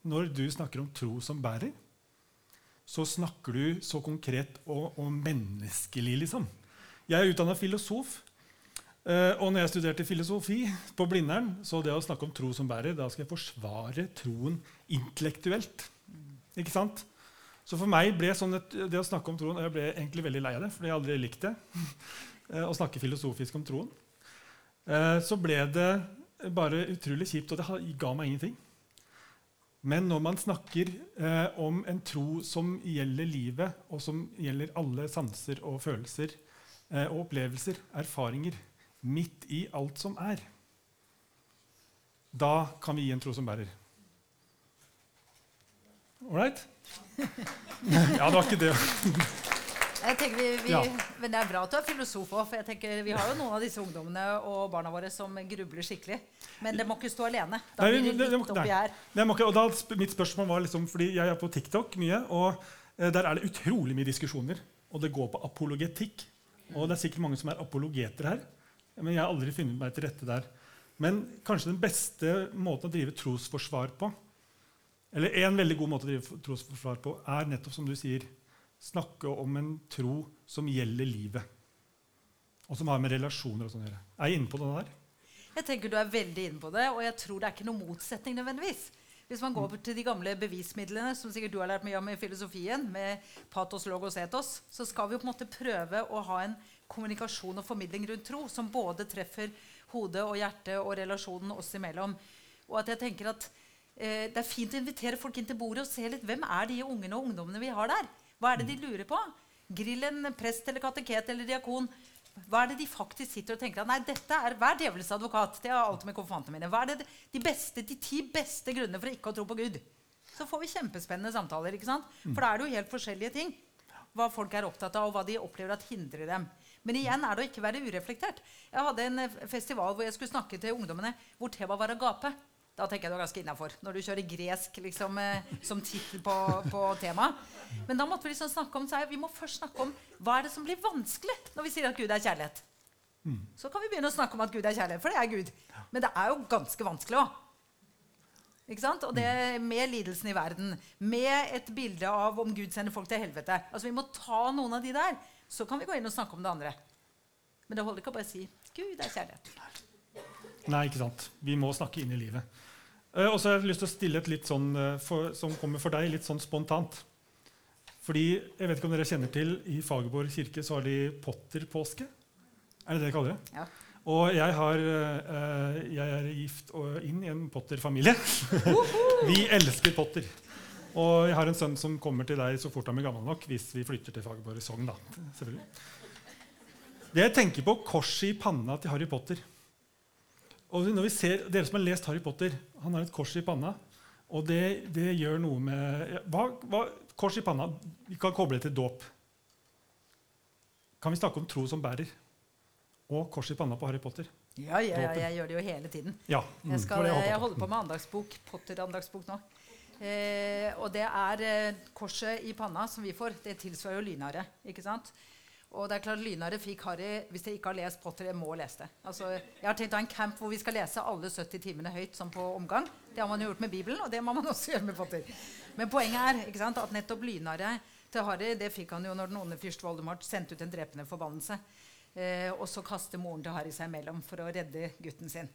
A: Når du snakker om tro som bærer, så snakker du så konkret og, og menneskelig, liksom. Jeg er utdanna filosof. Uh, og når jeg studerte filosofi på Blindern, så det å snakke om tro som bærer, da skal jeg forsvare troen intellektuelt. Ikke sant? Så for meg ble sånn et, det å snakke om troen Jeg ble egentlig veldig lei av det, for jeg aldri likt det. uh, å snakke filosofisk om troen. Uh, så ble det bare utrolig kjipt, og det ga meg ingenting. Men når man snakker om en tro som gjelder livet, og som gjelder alle sanser og følelser og opplevelser, erfaringer, midt i alt som er. Da kan vi gi en tro som bærer. Ålreit? Ja, det var ikke det.
B: Jeg tenker vi, vi,
A: Ja.
B: Men det er bra at du er filosof òg, for jeg tenker vi har jo noen av disse ungdommene og barna våre som grubler skikkelig. Men det må ikke stå alene. Da blir
A: det-
B: litt oppi her.
A: Nei, må ikke, og da, mitt spørsmål var liksom, fordi Jeg er på TikTok mye, og eh, der er det utrolig mye diskusjoner. Og det går på apologetikk. Og det er sikkert mange som er apologeter her. Men jeg har aldri funnet meg til rette der. Men kanskje den beste måten å drive trosforsvar på, eller en veldig god måte å drive trosforsvar på, er nettopp som du sier, snakke om en tro som gjelder livet. Og som har med relasjoner og sånn å gjøre. Er jeg inne på det der?
B: Jeg tenker Du er veldig inne på det, og jeg tror det er ikke noen motsetning nødvendigvis. Hvis man går til de gamle bevismidlene, som sikkert du har lært mye om i filosofien, med patos, logos, etos, så skal vi på en måte prøve å ha en kommunikasjon og formidling rundt tro som både treffer hodet og hjertet og relasjonen oss imellom. Og at jeg tenker at eh, Det er fint å invitere folk inn til bordet og se litt hvem er de ungene og ungdommene vi har der. Hva er det de lurer på? Grill en prest eller kateket eller diakon. Hva er det de faktisk sitter og tenker at nei, dette er hver djevelens advokat? Det har jeg alltid med konfirmantene mine. Hva er det de, beste, de ti beste grunnene for ikke å tro på Gud? Så får vi kjempespennende samtaler. ikke sant? For da er det jo helt forskjellige ting. Hva folk er opptatt av, og hva de opplever at hindrer dem. Men igjen er det å ikke være ureflektert. Jeg hadde en festival hvor jeg skulle snakke til ungdommene hvor temaet var agape. Da tenker jeg det var ganske innafor. Når du kjører gresk liksom, eh, som tittel på, på temaet. Men da måtte vi liksom snakke om vi må først snakke om hva er det som blir vanskelig når vi sier at Gud er kjærlighet. Så kan vi begynne å snakke om at Gud er kjærlighet, for det er Gud. Men det er jo ganske vanskelig òg. Og det med lidelsen i verden, med et bilde av om Gud sender folk til helvete. Altså Vi må ta noen av de der, så kan vi gå inn og snakke om det andre. Men det holder ikke å bare si 'Gud er kjærlighet'.
A: Nei, ikke sant. Vi må snakke inn i livet. Eh, og så har jeg lyst til å stille et litt sånn, eh, for, som kommer for deg, litt sånn spontant. Fordi, jeg vet ikke om dere kjenner til, I Fagerborg kirke så har de potterpåske. Er det det de kaller det?
B: Ja.
A: Og jeg, har, eh, jeg er gift og inn i en Potter-familie. vi elsker Potter. Og jeg har en sønn som kommer til deg så fort han blir gammel nok, hvis vi flytter til Fagerborg Sogn. da, selvfølgelig. Det jeg tenker på, korset i panna til Harry Potter. Og når vi ser, Dere som har lest Harry Potter, han har et kors i panna. Og det, det gjør noe med hva, hva, Kors i panna Vi kan koble det til dåp. Kan vi snakke om tro som bærer? Og kors i panna på Harry Potter?
B: Ja, ja, ja, jeg gjør det jo hele tiden.
A: Ja.
B: Jeg,
A: mm,
B: skal,
A: var det
B: jeg holder på med andagsbok, Potter-andagsbok nå. Eh, og det er eh, korset i panna som vi får. Det tilsvarer jo lynare. ikke sant? Og det er klart Lynare fikk Harry Hvis jeg ikke har lest Potter, jeg må lese det. Altså, jeg har tenkt å ha en camp hvor vi skal lese alle 70 timene høyt som på omgang. Det har man jo gjort med Bibelen, og det må man også gjøre med Potter. Men poenget er sant, at nettopp lynare til Harry det fikk han jo når den onde fyrst Voldemort sendte ut en drepende forbannelse. Eh, og så kaster moren til Harry seg imellom for å redde gutten sin.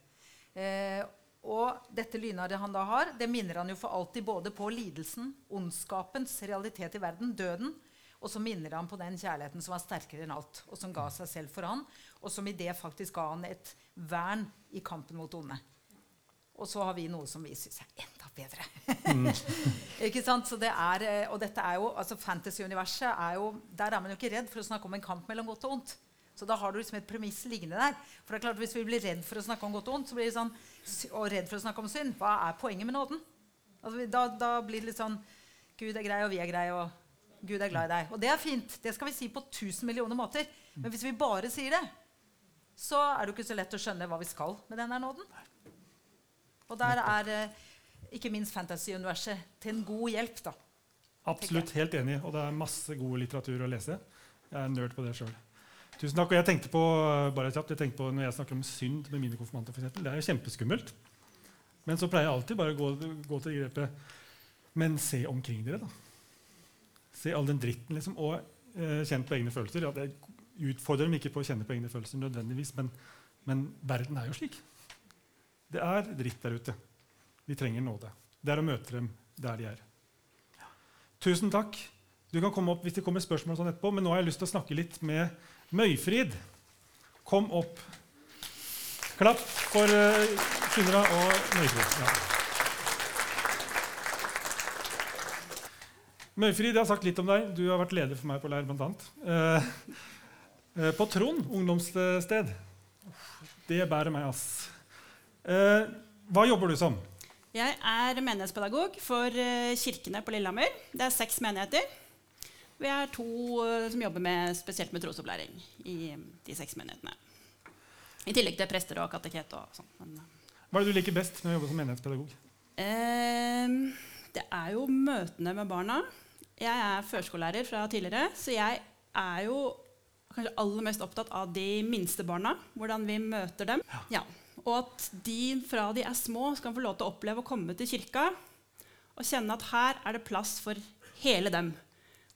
B: Eh, og dette lynarret han da har, det minner han jo for alltid både på lidelsen, ondskapens realitet i verden, døden, og så minner han på den kjærligheten som var sterkere enn alt, og som ga seg selv for han, og som i det faktisk ga han et vern i kampen mot onde. Og så har vi noe som vi syns er enda bedre. ikke sant? Så det er, eh, og dette er jo, altså Fantasy-universet er jo Der er man jo ikke redd for å snakke om en kamp mellom godt og ondt. Så da har du liksom et premiss liggende der. For det er klart Hvis vi blir redd for å snakke om godt og ondt, så blir det sånn, og redd for å snakke om synd, hva er poenget med nåden? Altså, da, da blir det litt sånn Gud er grei, og vi er greie, og Gud er glad i deg. Og det er fint. Det skal vi si på 1000 millioner måter. Men hvis vi bare sier det, så er det jo ikke så lett å skjønne hva vi skal med denne nåden. Og der er eh, ikke minst fantasy-universet til en god hjelp, da.
A: Absolutt helt enig. Og det er masse god litteratur å lese. Jeg er nerd på det sjøl. Tusen takk. Og jeg tenkte på, bare kjapt, jeg tenkte på når jeg snakker om synd med mine konfirmanter, f.eks. det er jo kjempeskummelt. Men så pleier jeg alltid bare å gå, gå til grepet Men se omkring dere, da. Se all den dritten, liksom, og eh, kjent på egne følelser. Ja, det utfordrer dem ikke på å kjenne på egne følelser nødvendigvis, men, men verden er jo slik. Det er dritt der ute. Vi trenger nåde. Det er å møte dem der de er. Tusen takk. Du kan komme opp hvis det kommer spørsmål sånn etterpå, men nå har jeg lyst til å snakke litt med Møyfrid. Kom opp. Klapp for uh, og Møyfrid. Ja. Møyfrid, jeg har sagt litt om deg. Du har vært leder for meg på leir, bl.a. Eh, eh, på Trond ungdomssted. Det bærer meg, ass. Eh, hva jobber du som?
C: Jeg er menighetspedagog for uh, kirkene på Lillehammer. Det er seks menigheter. Vi er to uh, som jobber med, spesielt med trosopplæring i de seks menighetene. I tillegg til prester og kateket og sånn.
A: Hva er det du liker best med å jobbe som menighetspedagog?
C: Eh, det er jo møtene med barna. Jeg er førskolelærer fra tidligere, så jeg er jo kanskje aller mest opptatt av de minste barna. Hvordan vi møter dem. Ja. Og at de fra de er små, skal få lov til å oppleve å komme til kirka og kjenne at her er det plass for hele dem.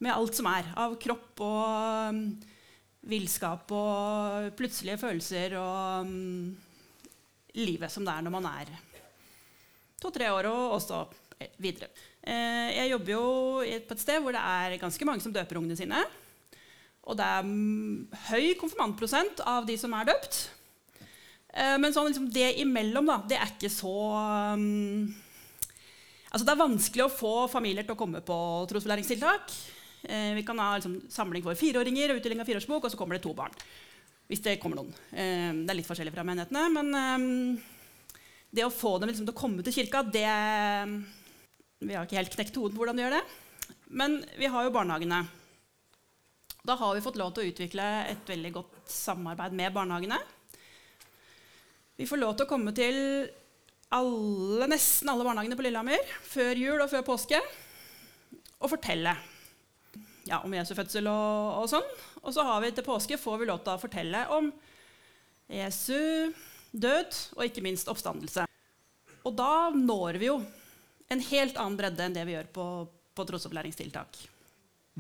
C: Med alt som er av kropp og um, villskap og plutselige følelser og um, livet som det er når man er to-tre år og også videre. Eh, jeg jobber jo på et sted hvor det er ganske mange som døper ungene sine. Og det er høy konfirmantprosent av de som er døpt. Eh, men sånn, liksom, det imellom, da, det er ikke så um, Altså, det er vanskelig å få familier til å komme på trosopplæringstiltak. Eh, vi kan ha liksom, samling for fireåringer og utdeling av fireårsbok, og så kommer det to barn. Hvis det kommer noen. Eh, det er litt forskjellig fra menighetene. Men um, det å få dem liksom, til å komme til kirka, det Vi har ikke helt knekt hodet på hvordan de gjør det. Men vi har jo barnehagene. Da har vi fått lov til å utvikle et veldig godt samarbeid med barnehagene. Vi får lov til å komme til alle, nesten alle barnehagene på Lillehammer før jul og før påske og fortelle ja, om Jesu fødsel og, og, sånn. Og så har vi til påske får vi lov til å fortelle om Jesu død og ikke minst oppstandelse. Og da når vi jo en helt annen bredde enn det vi gjør på, på trosopplæringstiltak.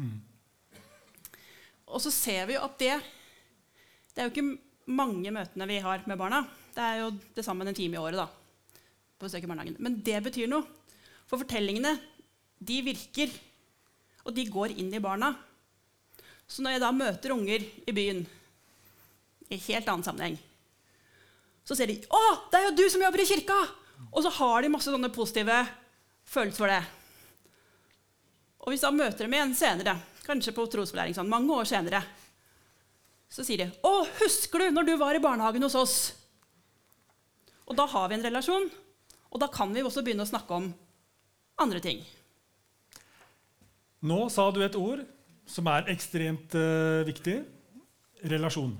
C: Mm. Og så ser vi jo at det Det er jo ikke mange møtene vi har med barna. Det er jo det samme en time i året. da, på besøk i barnehagen. Men det betyr noe. For fortellingene de virker, og de går inn i barna. Så når jeg da møter unger i byen i helt annen sammenheng, så ser de 'Å, det er jo du som jobber i kirka!' Og så har de masse sånne positive følelser for det. Og hvis jeg møter dem igjen senere, kanskje på trosopplæring sånn, mange år senere, så sier de 'Å, husker du når du var i barnehagen hos oss?' Og da har vi en relasjon, og da kan vi også begynne å snakke om andre ting.
A: Nå sa du et ord som er ekstremt uh, viktig relasjon.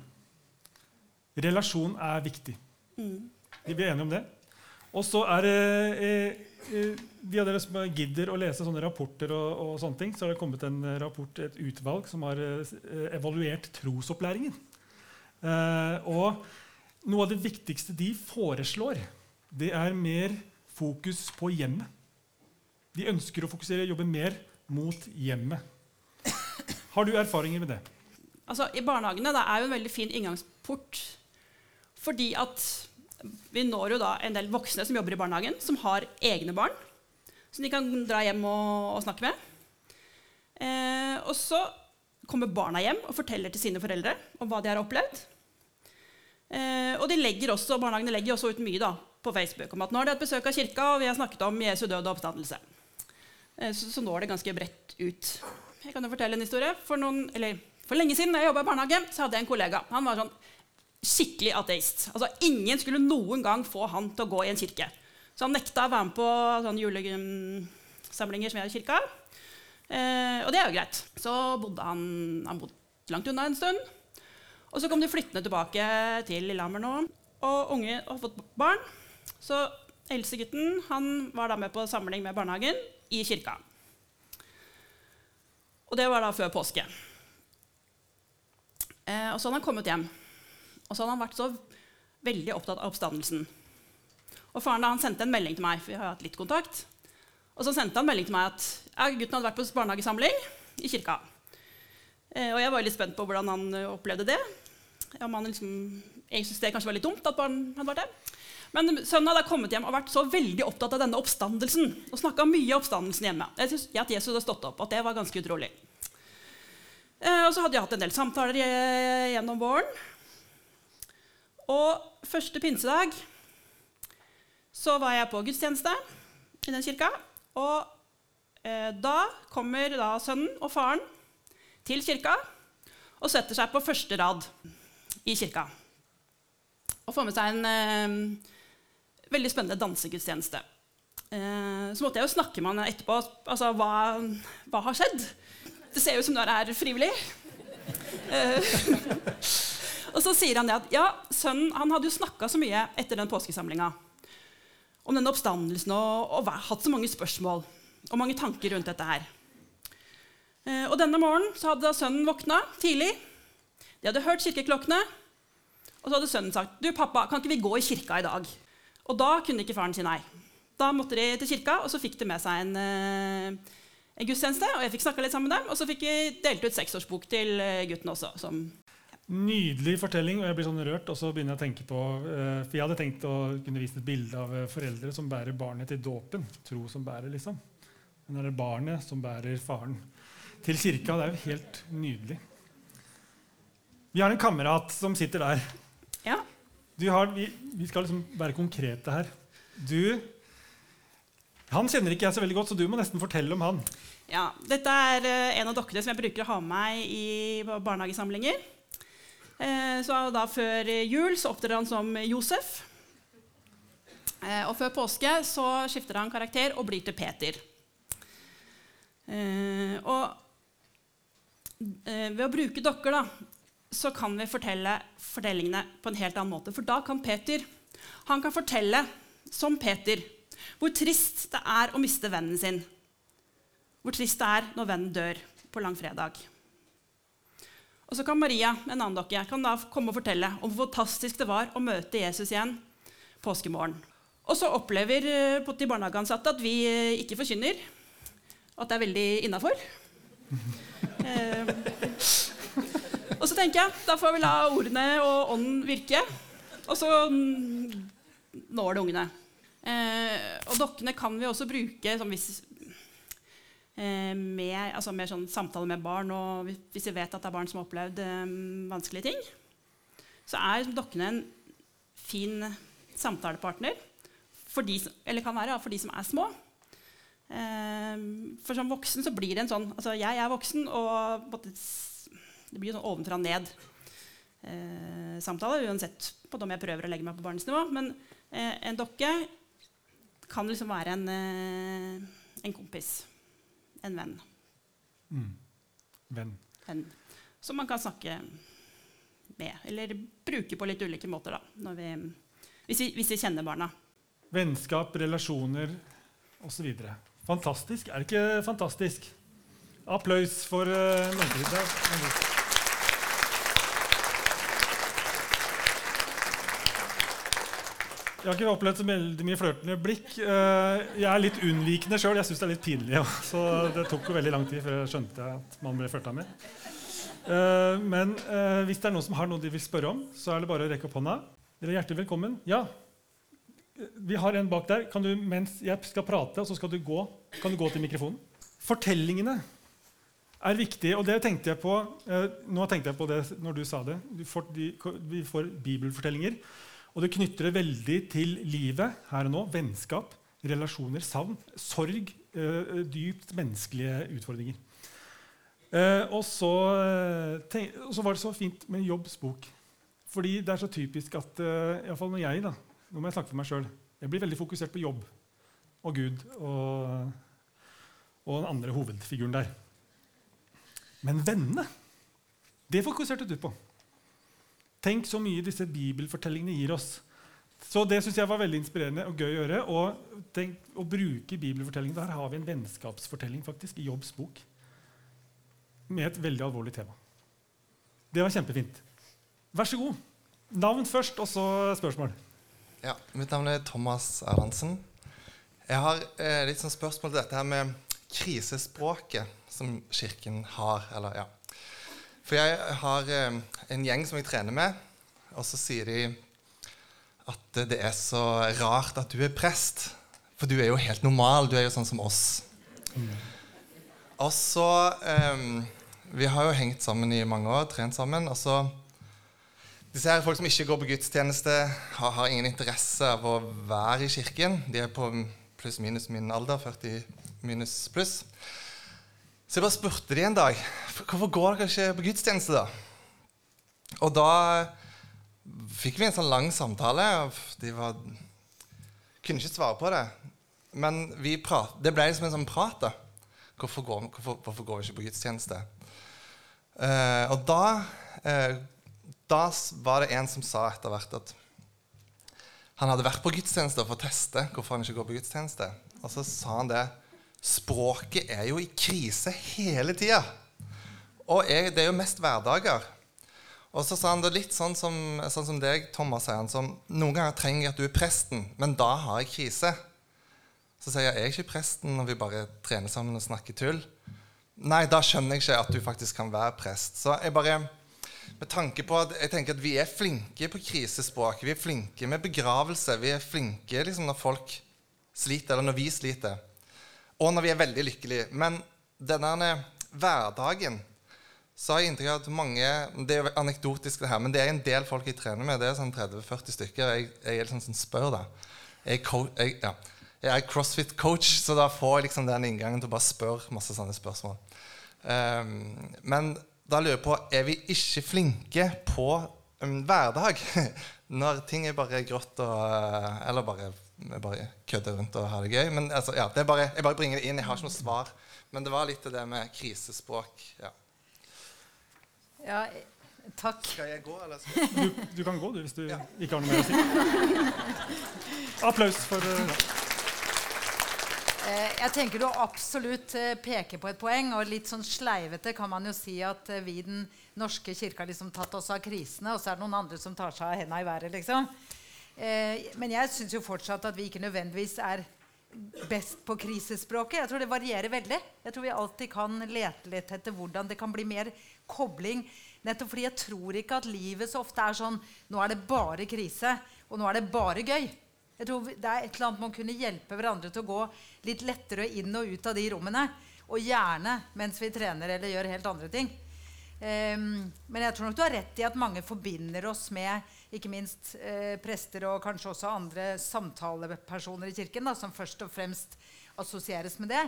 A: Relasjon er viktig. Mm. Vi er enige om det. Og så er det uh, eh, De av dere som gidder å lese sånne rapporter, og, og, sånne ting, så har det kommet en rapport, et utvalg som har eh, evaluert trosopplæringen. Eh, og noe av det viktigste de foreslår, det er mer fokus på hjemmet. De ønsker å fokusere, jobbe mer mot hjemmet. Har du erfaringer med det?
C: Altså, I barnehagene det er jo en veldig fin inngangsport. Fordi at vi når jo da en del voksne som jobber i barnehagen, som har egne barn. Som de kan dra hjem og, og snakke med. Eh, og så kommer barna hjem og forteller til sine foreldre om hva de har opplevd. Eh, og legger også, barnehagene legger også ut mye da, på Facebook om at nå har de hatt besøk av kirka, og vi har snakket om Jesu død og oppstandelse. Eh, så, så når det ganske bredt ut. Jeg kan jo fortelle en historie. For, noen, eller, for lenge siden da jeg jobba i barnehage, så hadde jeg en kollega. Han var sånn skikkelig ateist. Altså, ingen skulle noen gang få han til å gå i en kirke. Så han nekta å være med på sånne julesamlinger som vi har i kirka. Eh, og det er jo greit. Så bodde han, han bodde langt unna en stund. Og så kom de flyttende tilbake til Lillehammer nå. Og unge har fått barn. Så eldstegutten var da med på samling med barnehagen i kirka. Og det var da før påske. Eh, og så hadde han kommet hjem. Og så hadde han vært så veldig opptatt av oppstandelsen. Og faren da, han sendte en melding til meg, for vi har hatt litt kontakt. Og så sendte han melding til meg at ja, gutten hadde vært på barnehagesamling. i kirka. Eh, og jeg var litt spent på hvordan han eh, opplevde det. Om han liksom, jeg syntes det kanskje var litt dumt at barn hadde vært der. Men sønnen hadde kommet hjem og vært så veldig opptatt av denne oppstandelsen. Og snakka mye om oppstandelsen hjemme. Jeg synes At Jesus hadde stått opp. At det var ganske utrolig. Eh, og så hadde jeg hatt en del samtaler gjennom våren. Og første pinsedag så var jeg på gudstjeneste i den kirka. Og eh, da kommer da sønnen og faren til kirka og setter seg på første rad i kirka. Og får med seg en eh, veldig spennende dansegudstjeneste. Eh, så måtte jeg jo snakke med han etterpå. Altså, hva, hva har skjedd? Det ser jo ut som du er frivillig. Eh, og så sier han det at ja, sønnen han hadde jo snakka så mye etter den påskesamlinga om denne oppstandelsen og, og, hatt så mange spørsmål og mange tanker rundt dette her. Eh, og denne morgenen så hadde sønnen våkna tidlig. De hadde hørt kirkeklokkene. Og så hadde sønnen sagt, 'Du, pappa, kan ikke vi gå i kirka i dag?' Og da kunne ikke faren si nei. Da måtte de til kirka, og så fikk de med seg en, eh, en gudstjeneste. Og jeg fikk snakka litt sammen med dem, og så fikk vi delt ut seksårsbok til eh, gutten også. Som
A: Nydelig fortelling, og jeg blir sånn rørt. Og så begynner jeg å tenke på, eh, for jeg hadde tenkt å kunne vise et bilde av foreldre som bærer barnet til dåpen. Tro som bærer, liksom. Men er det barnet som bærer faren til kirka. Det er jo helt nydelig. Vi har en kamerat som sitter der.
C: Ja.
A: Har, vi, vi, skal liksom være konkrete her. Du Han kjenner ikke jeg så veldig godt, så du må nesten fortelle om han.
C: Ja, Dette er uh, en av dokkene som jeg bruker å ha med meg i barnehagesamlinger. Uh, så da Før jul så opptrer han som Josef. Uh, og før påske så skifter han karakter og blir til Peter. og ved å bruke dokker da, så kan vi fortelle fortellingene på en helt annen måte. For da kan Peter han kan fortelle, som Peter, hvor trist det er å miste vennen sin. Hvor trist det er når vennen dør på langfredag. Og så kan Maria, en annen dokke, kan da komme og fortelle om hvor fantastisk det var å møte Jesus igjen påskemorgen. Og så opplever eh, de barnehageansatte at vi eh, ikke forkynner, at det er veldig innafor. Eh, og så tenker jeg, da får vi la ordene og ånden virke. Og så når det ungene. Eh, og dokkene kan vi også bruke som hvis, eh, med, altså mer sånn samtale med barn. Og hvis vi vet at det er barn som har opplevd eh, vanskelige ting, så er dokkene en fin samtalepartner. For de, eller kan være for de som er små. Eh, for som voksen så blir det en sånn altså Jeg er voksen, og det blir sånn ovenfra og ned-samtale, eh, uansett på om jeg prøver å legge meg på barnets nivå. Men eh, en dokke kan liksom være en, eh, en kompis. En venn.
A: Mm. Venn.
C: venn. Som man kan snakke med, eller bruke på litt ulike måter, da, vi, hvis, vi, hvis, vi, kjenner barna.
A: Vennskap, relasjoner osv. Fantastisk. Er det ikke fantastisk? Applaus for uh, Norge. Jeg har ikke opplevd så veldig mye flørtende blikk. Eh, jeg er litt unnvikende sjøl. Jeg syns det er litt pinlig. Så det tok jo veldig lang tid før jeg skjønte at man ble flørta med. Eh, men eh, hvis det er noen som har noe de vil spørre om, så er det bare å rekke opp hånda. Dere er hjertelig velkommen. Ja, vi har en bak der. Kan du, mens jeg skal prate, og så skal du gå, kan du gå til mikrofonen? Fortellingene er viktige, og det tenkte jeg på nå tenkte jeg på det når du sa det. Vi får bibelfortellinger. Og det knytter det veldig til livet her og nå. Vennskap, relasjoner, savn, sorg. Eh, dypt menneskelige utfordringer. Eh, og, så, eh, tenk, så, var det så fint med Jobbs bok. Fordi det er så typisk at eh, iallfall når jeg da, nå må jeg snakke for meg selv, jeg blir veldig fokusert på jobb og Gud og, og den andre hovedfiguren der. Men vennene, det fokuserte du på. Tenk så mye disse bibelfortellingene gir oss. Så det syns jeg var veldig inspirerende og gøy å gjøre. Og tenk, å bruke bibelfortellingene. Der har vi en vennskapsfortelling faktisk, i Jobbs bok med et veldig alvorlig tema. Det var kjempefint. Vær så god. Navn først, og så spørsmål.
D: Ja, Mitt navn er Thomas Erlandsen. Jeg har eh, litt sånn spørsmål til dette her med krisespråket som Kirken har. Eller, ja. For jeg har eh, en gjeng som jeg trener med, og så sier de at det er så rart at du er prest. For du er jo helt normal. Du er jo sånn som oss. Og så eh, Vi har jo hengt sammen i mange år, trent sammen. og så disse her folk som ikke går på gudstjeneste, har, har, ingen interesse av å være i kirken. De er på pluss-minus min alder, 40 minus pluss. Så jeg bare spurte de en dag hvorfor går dere ikke på gudstjeneste. da? Og da fikk vi en sånn lang samtale. De var, kunne ikke svare på det. Men prat, det ble liksom en sånn prat. da. Hvorfor går, hvorfor, hvorfor går vi ikke på gudstjeneste? Uh, og da uh, da var det en som sa etter hvert at han hadde vært på gudstjeneste for å teste hvorfor han ikke går på gudstjeneste. Og så sa han det Språket er jo i krise hele tida. Og jeg, det er jo mest hverdager. Og så sa han det litt sånn som, sånn som deg, Thomas, sier han, som noen ganger trenger jeg at du er presten, men da har jeg krise. Så sier jeg jeg er ikke presten når vi bare trener sammen og snakker tull. Nei, da skjønner jeg ikke at du faktisk kan være prest. Så jeg bare med tanke på at jeg tenker at vi er flinke på krisespråk. Vi er flinke med begravelse. Vi er flinke liksom, når folk sliter, eller når vi sliter. Og når vi er veldig lykkelige. Men denne hverdagen så har jeg inntrykk av at mange Det er jo anekdotisk, det her, men det er en del folk jeg trener med. Det er sånn 30-40 stykker. Jeg, jeg, er sånn spør, da. Jeg, jeg, ja. jeg er crossfit-coach, så da får jeg liksom den inngangen til å bare spørre masse sånne spørsmål. Um, men da lurer jeg på er vi ikke flinke på um, hverdag. Når ting er bare grått og uh, Eller bare, bare kødder rundt og har det gøy. Men altså, ja, det bare, Jeg bare bringer det inn. Jeg har ikke noe svar. Men det var litt det med krisespråk. Ja.
B: ja takk.
D: Skal jeg gå, eller
A: skal jeg? Du, du kan gå, du, hvis du ja. ikke har noe mer å si. Applaus for uh,
B: Eh, jeg tenker du absolutt eh, peker på et poeng. Og litt sånn sleivete kan man jo si at vi i Den norske kirka har liksom tatt oss av krisene, og så er det noen andre som tar seg av henda i været. liksom. Men jeg syns jo fortsatt at vi ikke nødvendigvis er best på krisespråket. Jeg tror det varierer veldig. Jeg tror vi alltid kan lete litt etter hvordan det kan bli mer kobling. Nettopp fordi jeg tror ikke at livet så ofte er sånn Nå er det bare krise, og nå er det bare gøy. Jeg tror Det er et eller annet man kunne hjelpe hverandre til å gå litt lettere inn og ut av de rommene. Og gjerne mens vi trener eller gjør helt andre ting. Um, men jeg tror nok du har rett i at mange forbinder oss med ikke minst eh, prester og kanskje også andre samtalepersoner i kirken, da, som først og fremst assosieres med det.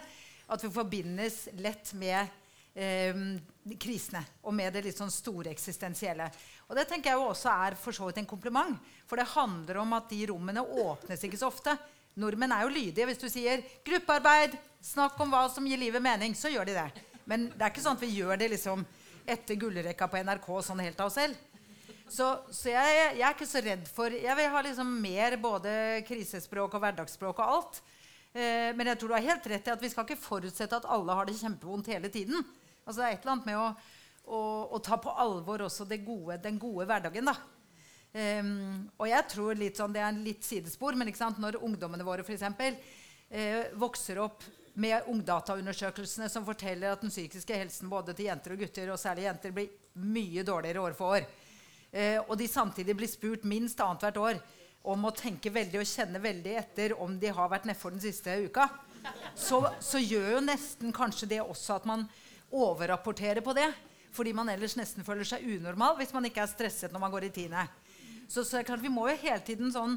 B: At vi forbindes lett med eh, krisene og med det litt sånn store eksistensielle. Og det tenker jeg jo også er for så vidt en kompliment. For det handler om at de rommene åpnes ikke så ofte. Nordmenn er jo lydige. Hvis du sier 'gruppearbeid', snakk om hva som gir livet mening, så gjør de det. Men det er ikke sånn at vi gjør det liksom etter gullrekka på NRK sånn helt av oss selv. Så, så jeg, jeg, er ikke så redd for Jeg vil ha liksom mer både krisespråk og hverdagsspråk og alt. Eh, men jeg tror du har helt rett i at vi skal ikke forutsette at alle har det kjempevondt hele tiden. Altså Det er et eller annet med å, å, å ta på alvor også gode, den gode hverdagen. da. Um, og jeg tror litt sånn, Det er en litt sidespor, men når ungdommene våre for eksempel, eh, vokser opp med Ungdataundersøkelsene som forteller at den psykiske helsen både til jenter og gutter, og særlig jenter, blir mye dårligere år for år, og de samtidig blir spurt minst annethvert år om å tenke veldig og kjenne veldig etter om de har vært nedfor den siste uka, så, så gjør jo nesten kanskje det også at man overrapporterer på det. Fordi man ellers nesten føler seg unormal hvis man ikke er stresset når man går i tiende. Så, så klart, vi må jo hele tiden sånn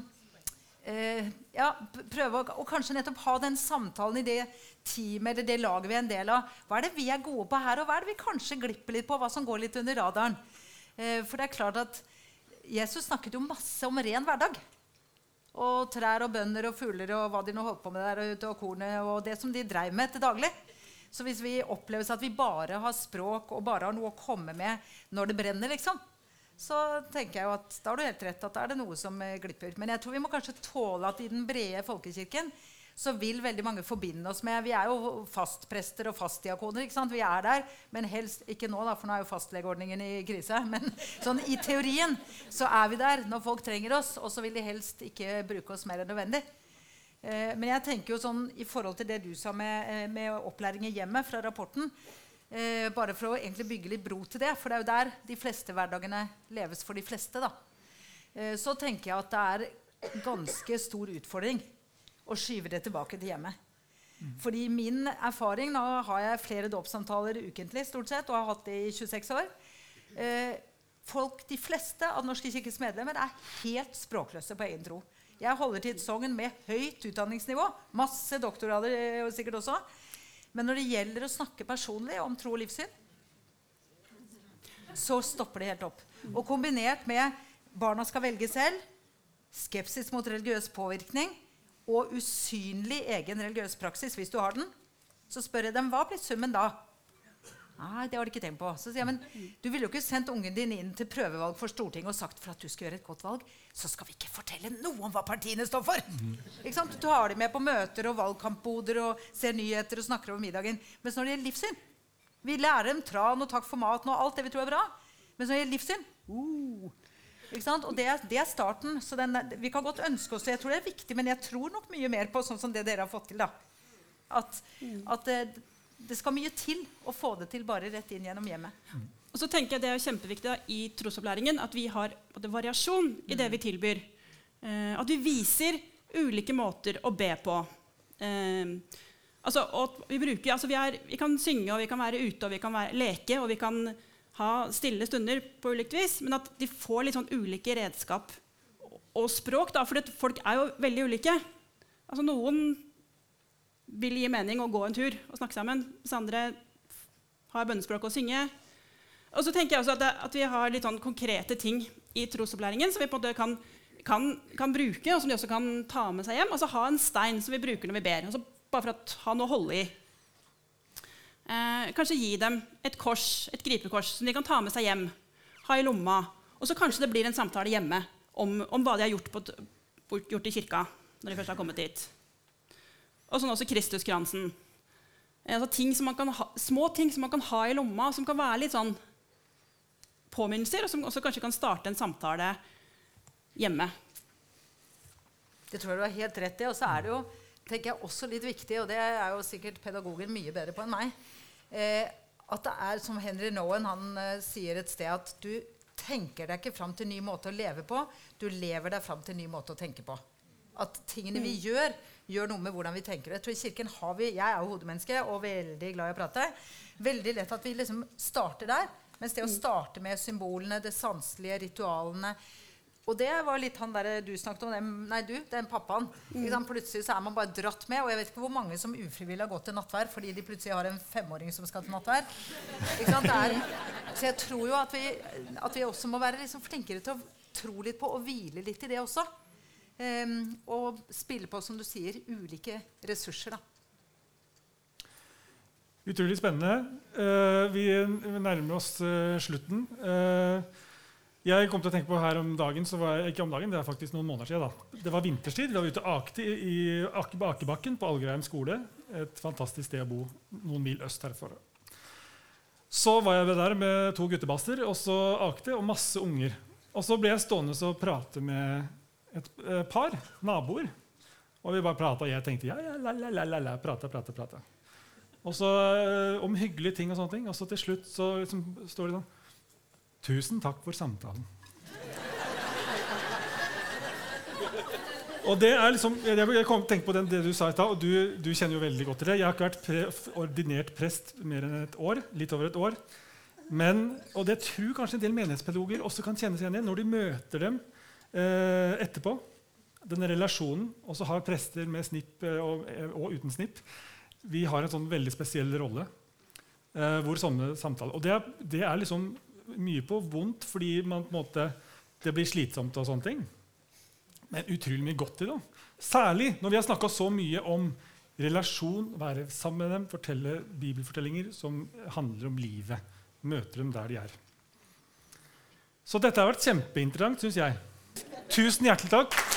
B: eh, ja, prøve å og kanskje nettopp ha den samtalen i det teamet eller det laget vi er en del av. Hva er det vi er gode på her, og hva er det vi kanskje glipper litt på? Hva som går litt under radaren? Eh, for det er klart at Jesus snakket jo masse om ren hverdag. Og trær og bønder og fugler og hva de nå holdt på med der ute, og kornet og det som de dreiv med til daglig. Så hvis vi opplever at vi bare har språk og bare har noe å komme med når det brenner, liksom, så tenker jeg jo at da har du helt rett at da er det noe som eh, glipper. Men jeg tror vi må kanskje tåle at i den brede folkekirken så vil veldig mange forbinde oss med Vi er jo fastprester og fastdiakoner. ikke sant? Vi er der, men helst ikke nå, da, for nå er jo fastlegeordningen i krise. Men sånn i teorien så er vi der når folk trenger oss, og så vil de helst ikke bruke oss mer enn nødvendig. Eh, men jeg tenker jo sånn i forhold til det du sa med, eh, med opplæring i hjemmet fra rapporten eh, Bare for å egentlig bygge litt bro til det, for det er jo der de fleste hverdagene leves for de fleste. da. Eh, så tenker jeg at det er ganske stor utfordring å skyve det tilbake til hjemmet. Fordi min erfaring Nå har jeg flere dåpssamtaler ukentlig stort sett, og har hatt det i 26 år. Eh, folk, De fleste av Norske kirkes medlemmer er helt språkløse på egen tro. Jeg holder til et sogn med høyt utdanningsnivå. Masse doktorgrader eh, sikkert også. Men når det gjelder å snakke personlig om tro og livssyn, så stopper det helt opp. Og kombinert med barna skal velge selv, skepsis mot religiøs påvirkning og usynlig egen religiøs praksis hvis du har den, så spør jeg dem hva blir summen da. Nei, det har de ikke tenkt på. Så sier jeg, men Du ville jo ikke sendt ungen din inn til prøvevalg for Stortinget og sagt for at du skal gjøre et godt valg, så skal vi ikke fortelle noe om hva partiene står for. Ikke sant? Du tar dem med på møter og valgkampboder og ser nyheter og snakker over middagen. Mens når det gjelder livssyn Vi lærer dem tran og takk for maten og alt det vi tror er bra. Mens når det gjelder livssyn uh? Og det er, det er starten. Så den, vi kan godt ønske oss det. Jeg tror det er viktig, men jeg tror nok mye mer på sånn som det dere har fått til. da. At, at det, det skal mye til å få det til bare rett inn gjennom hjemmet.
C: Og så tenker jeg Det er kjempeviktig da, i trosopplæringen at vi har variasjon i det vi tilbyr. Eh, at vi viser ulike måter å be på. Eh, altså, vi, bruker, altså vi, er, vi, kan synge, og vi kan være ute, og vi kan være, leke og vi kan ha stille stunder på ulikt vis, men at de får litt sånn ulike redskap og språk. Da, for folk er jo veldig ulike. Altså Noen vil gi mening å gå en tur og snakke sammen. Mens andre har bønnespråk å synge. Og så tenker jeg også at, det, at vi har litt sånn konkrete ting i trosopplæringen som vi på en måte kan, kan, kan, bruke, og som de også kan ta med seg hjem. Altså ha en stein som vi bruker når vi ber. Altså bare for å ha noe å holde i. Eh, kanskje gi dem et kors, et gripekors som de kan ta med seg hjem. Ha i lomma. Og så kanskje det blir en samtale hjemme om, om hva de har gjort, på, gjort i kirka når de først har kommet dit. Og sånn også Kristuskransen. Altså ting ha, små ting som man kan ha i lomma, som kan være litt sånn påminnelser, og som også kanskje kan starte en samtale hjemme.
B: Det tror jeg du har helt rett i. Og så er det jo tenker jeg, også litt viktig, og det er jo sikkert pedagogen mye bedre på enn meg, eh, at det er som Henry Nowen han eh, sier et sted, at du tenker deg ikke fram til ny måte å leve på, du lever deg fram til ny måte å tenke på. At tingene vi mm. gjør, gjør noe med hvordan vi tenker. Jeg tror i kirken har vi, jeg er jo hodemenneske og veldig glad i å prate. Veldig lett at vi liksom starter der. Mens det å mm. starte med symbolene, det sanselige, ritualene Og det var litt han der du snakket om. Den, nei, du, den pappaen. Mm. Plutselig så er man bare dratt med. Og jeg vet ikke hvor mange som ufrivillig har gått til nattvær fordi de plutselig har en femåring som skal til nattvær. Er, så jeg tror jo at vi, at vi også må være liksom flinkere til å tro litt på og hvile litt i det også. Um, og spille på, som du sier, ulike ressurser. da.
A: Utrolig spennende. Uh, vi nærmer oss uh, slutten. Uh, jeg kom til å tenke på her om dagen, var, ikke om dagen, det er faktisk noen måneder siden. Da. Det var vinterstid. Vi var ute akte i Akebakken på Algreim skole. Et fantastisk sted å bo noen mil øst herfor. Så var jeg der med to guttebasser og så akte, og masse unger. Og så ble jeg stående og prate med et eh, par, naboer. Og vi bare prata, og jeg tenkte ja, ja, la, la, la, la, prate, prate, prate. Og så eh, om hyggelige ting og sånne ting. Og så til slutt så liksom, står de sånn Tusen takk for samtalen. Og det er liksom, Jeg kom tenke på den, det du sa i stad, og du, du, kjenner jo veldig godt til det. Jeg har ikke vært pre, ordinert prest mer enn et år. litt over et år. Men, og det tror kanskje en del menighetspedagoger også kan kjenne seg igjen i når de møter dem eh, etterpå. Denne relasjonen. Og så har prester med snipp eh, og, eh, og, uten snipp Vi har en sånn veldig spesiell rolle. Eh, hvor sånne samtaler, Og det, det, er liksom mye på vondt fordi man, på måte, det blir slitsomt og sånne ting. Men utrolig mye godt i det. Særlig når vi har snakka så mye om relasjon, være sammen med dem, fortelle bibelfortellinger som handler om livet. Møte dem der de er. Så dette har vært kjempeinteressant, syns jeg. Tusen hjertelig takk.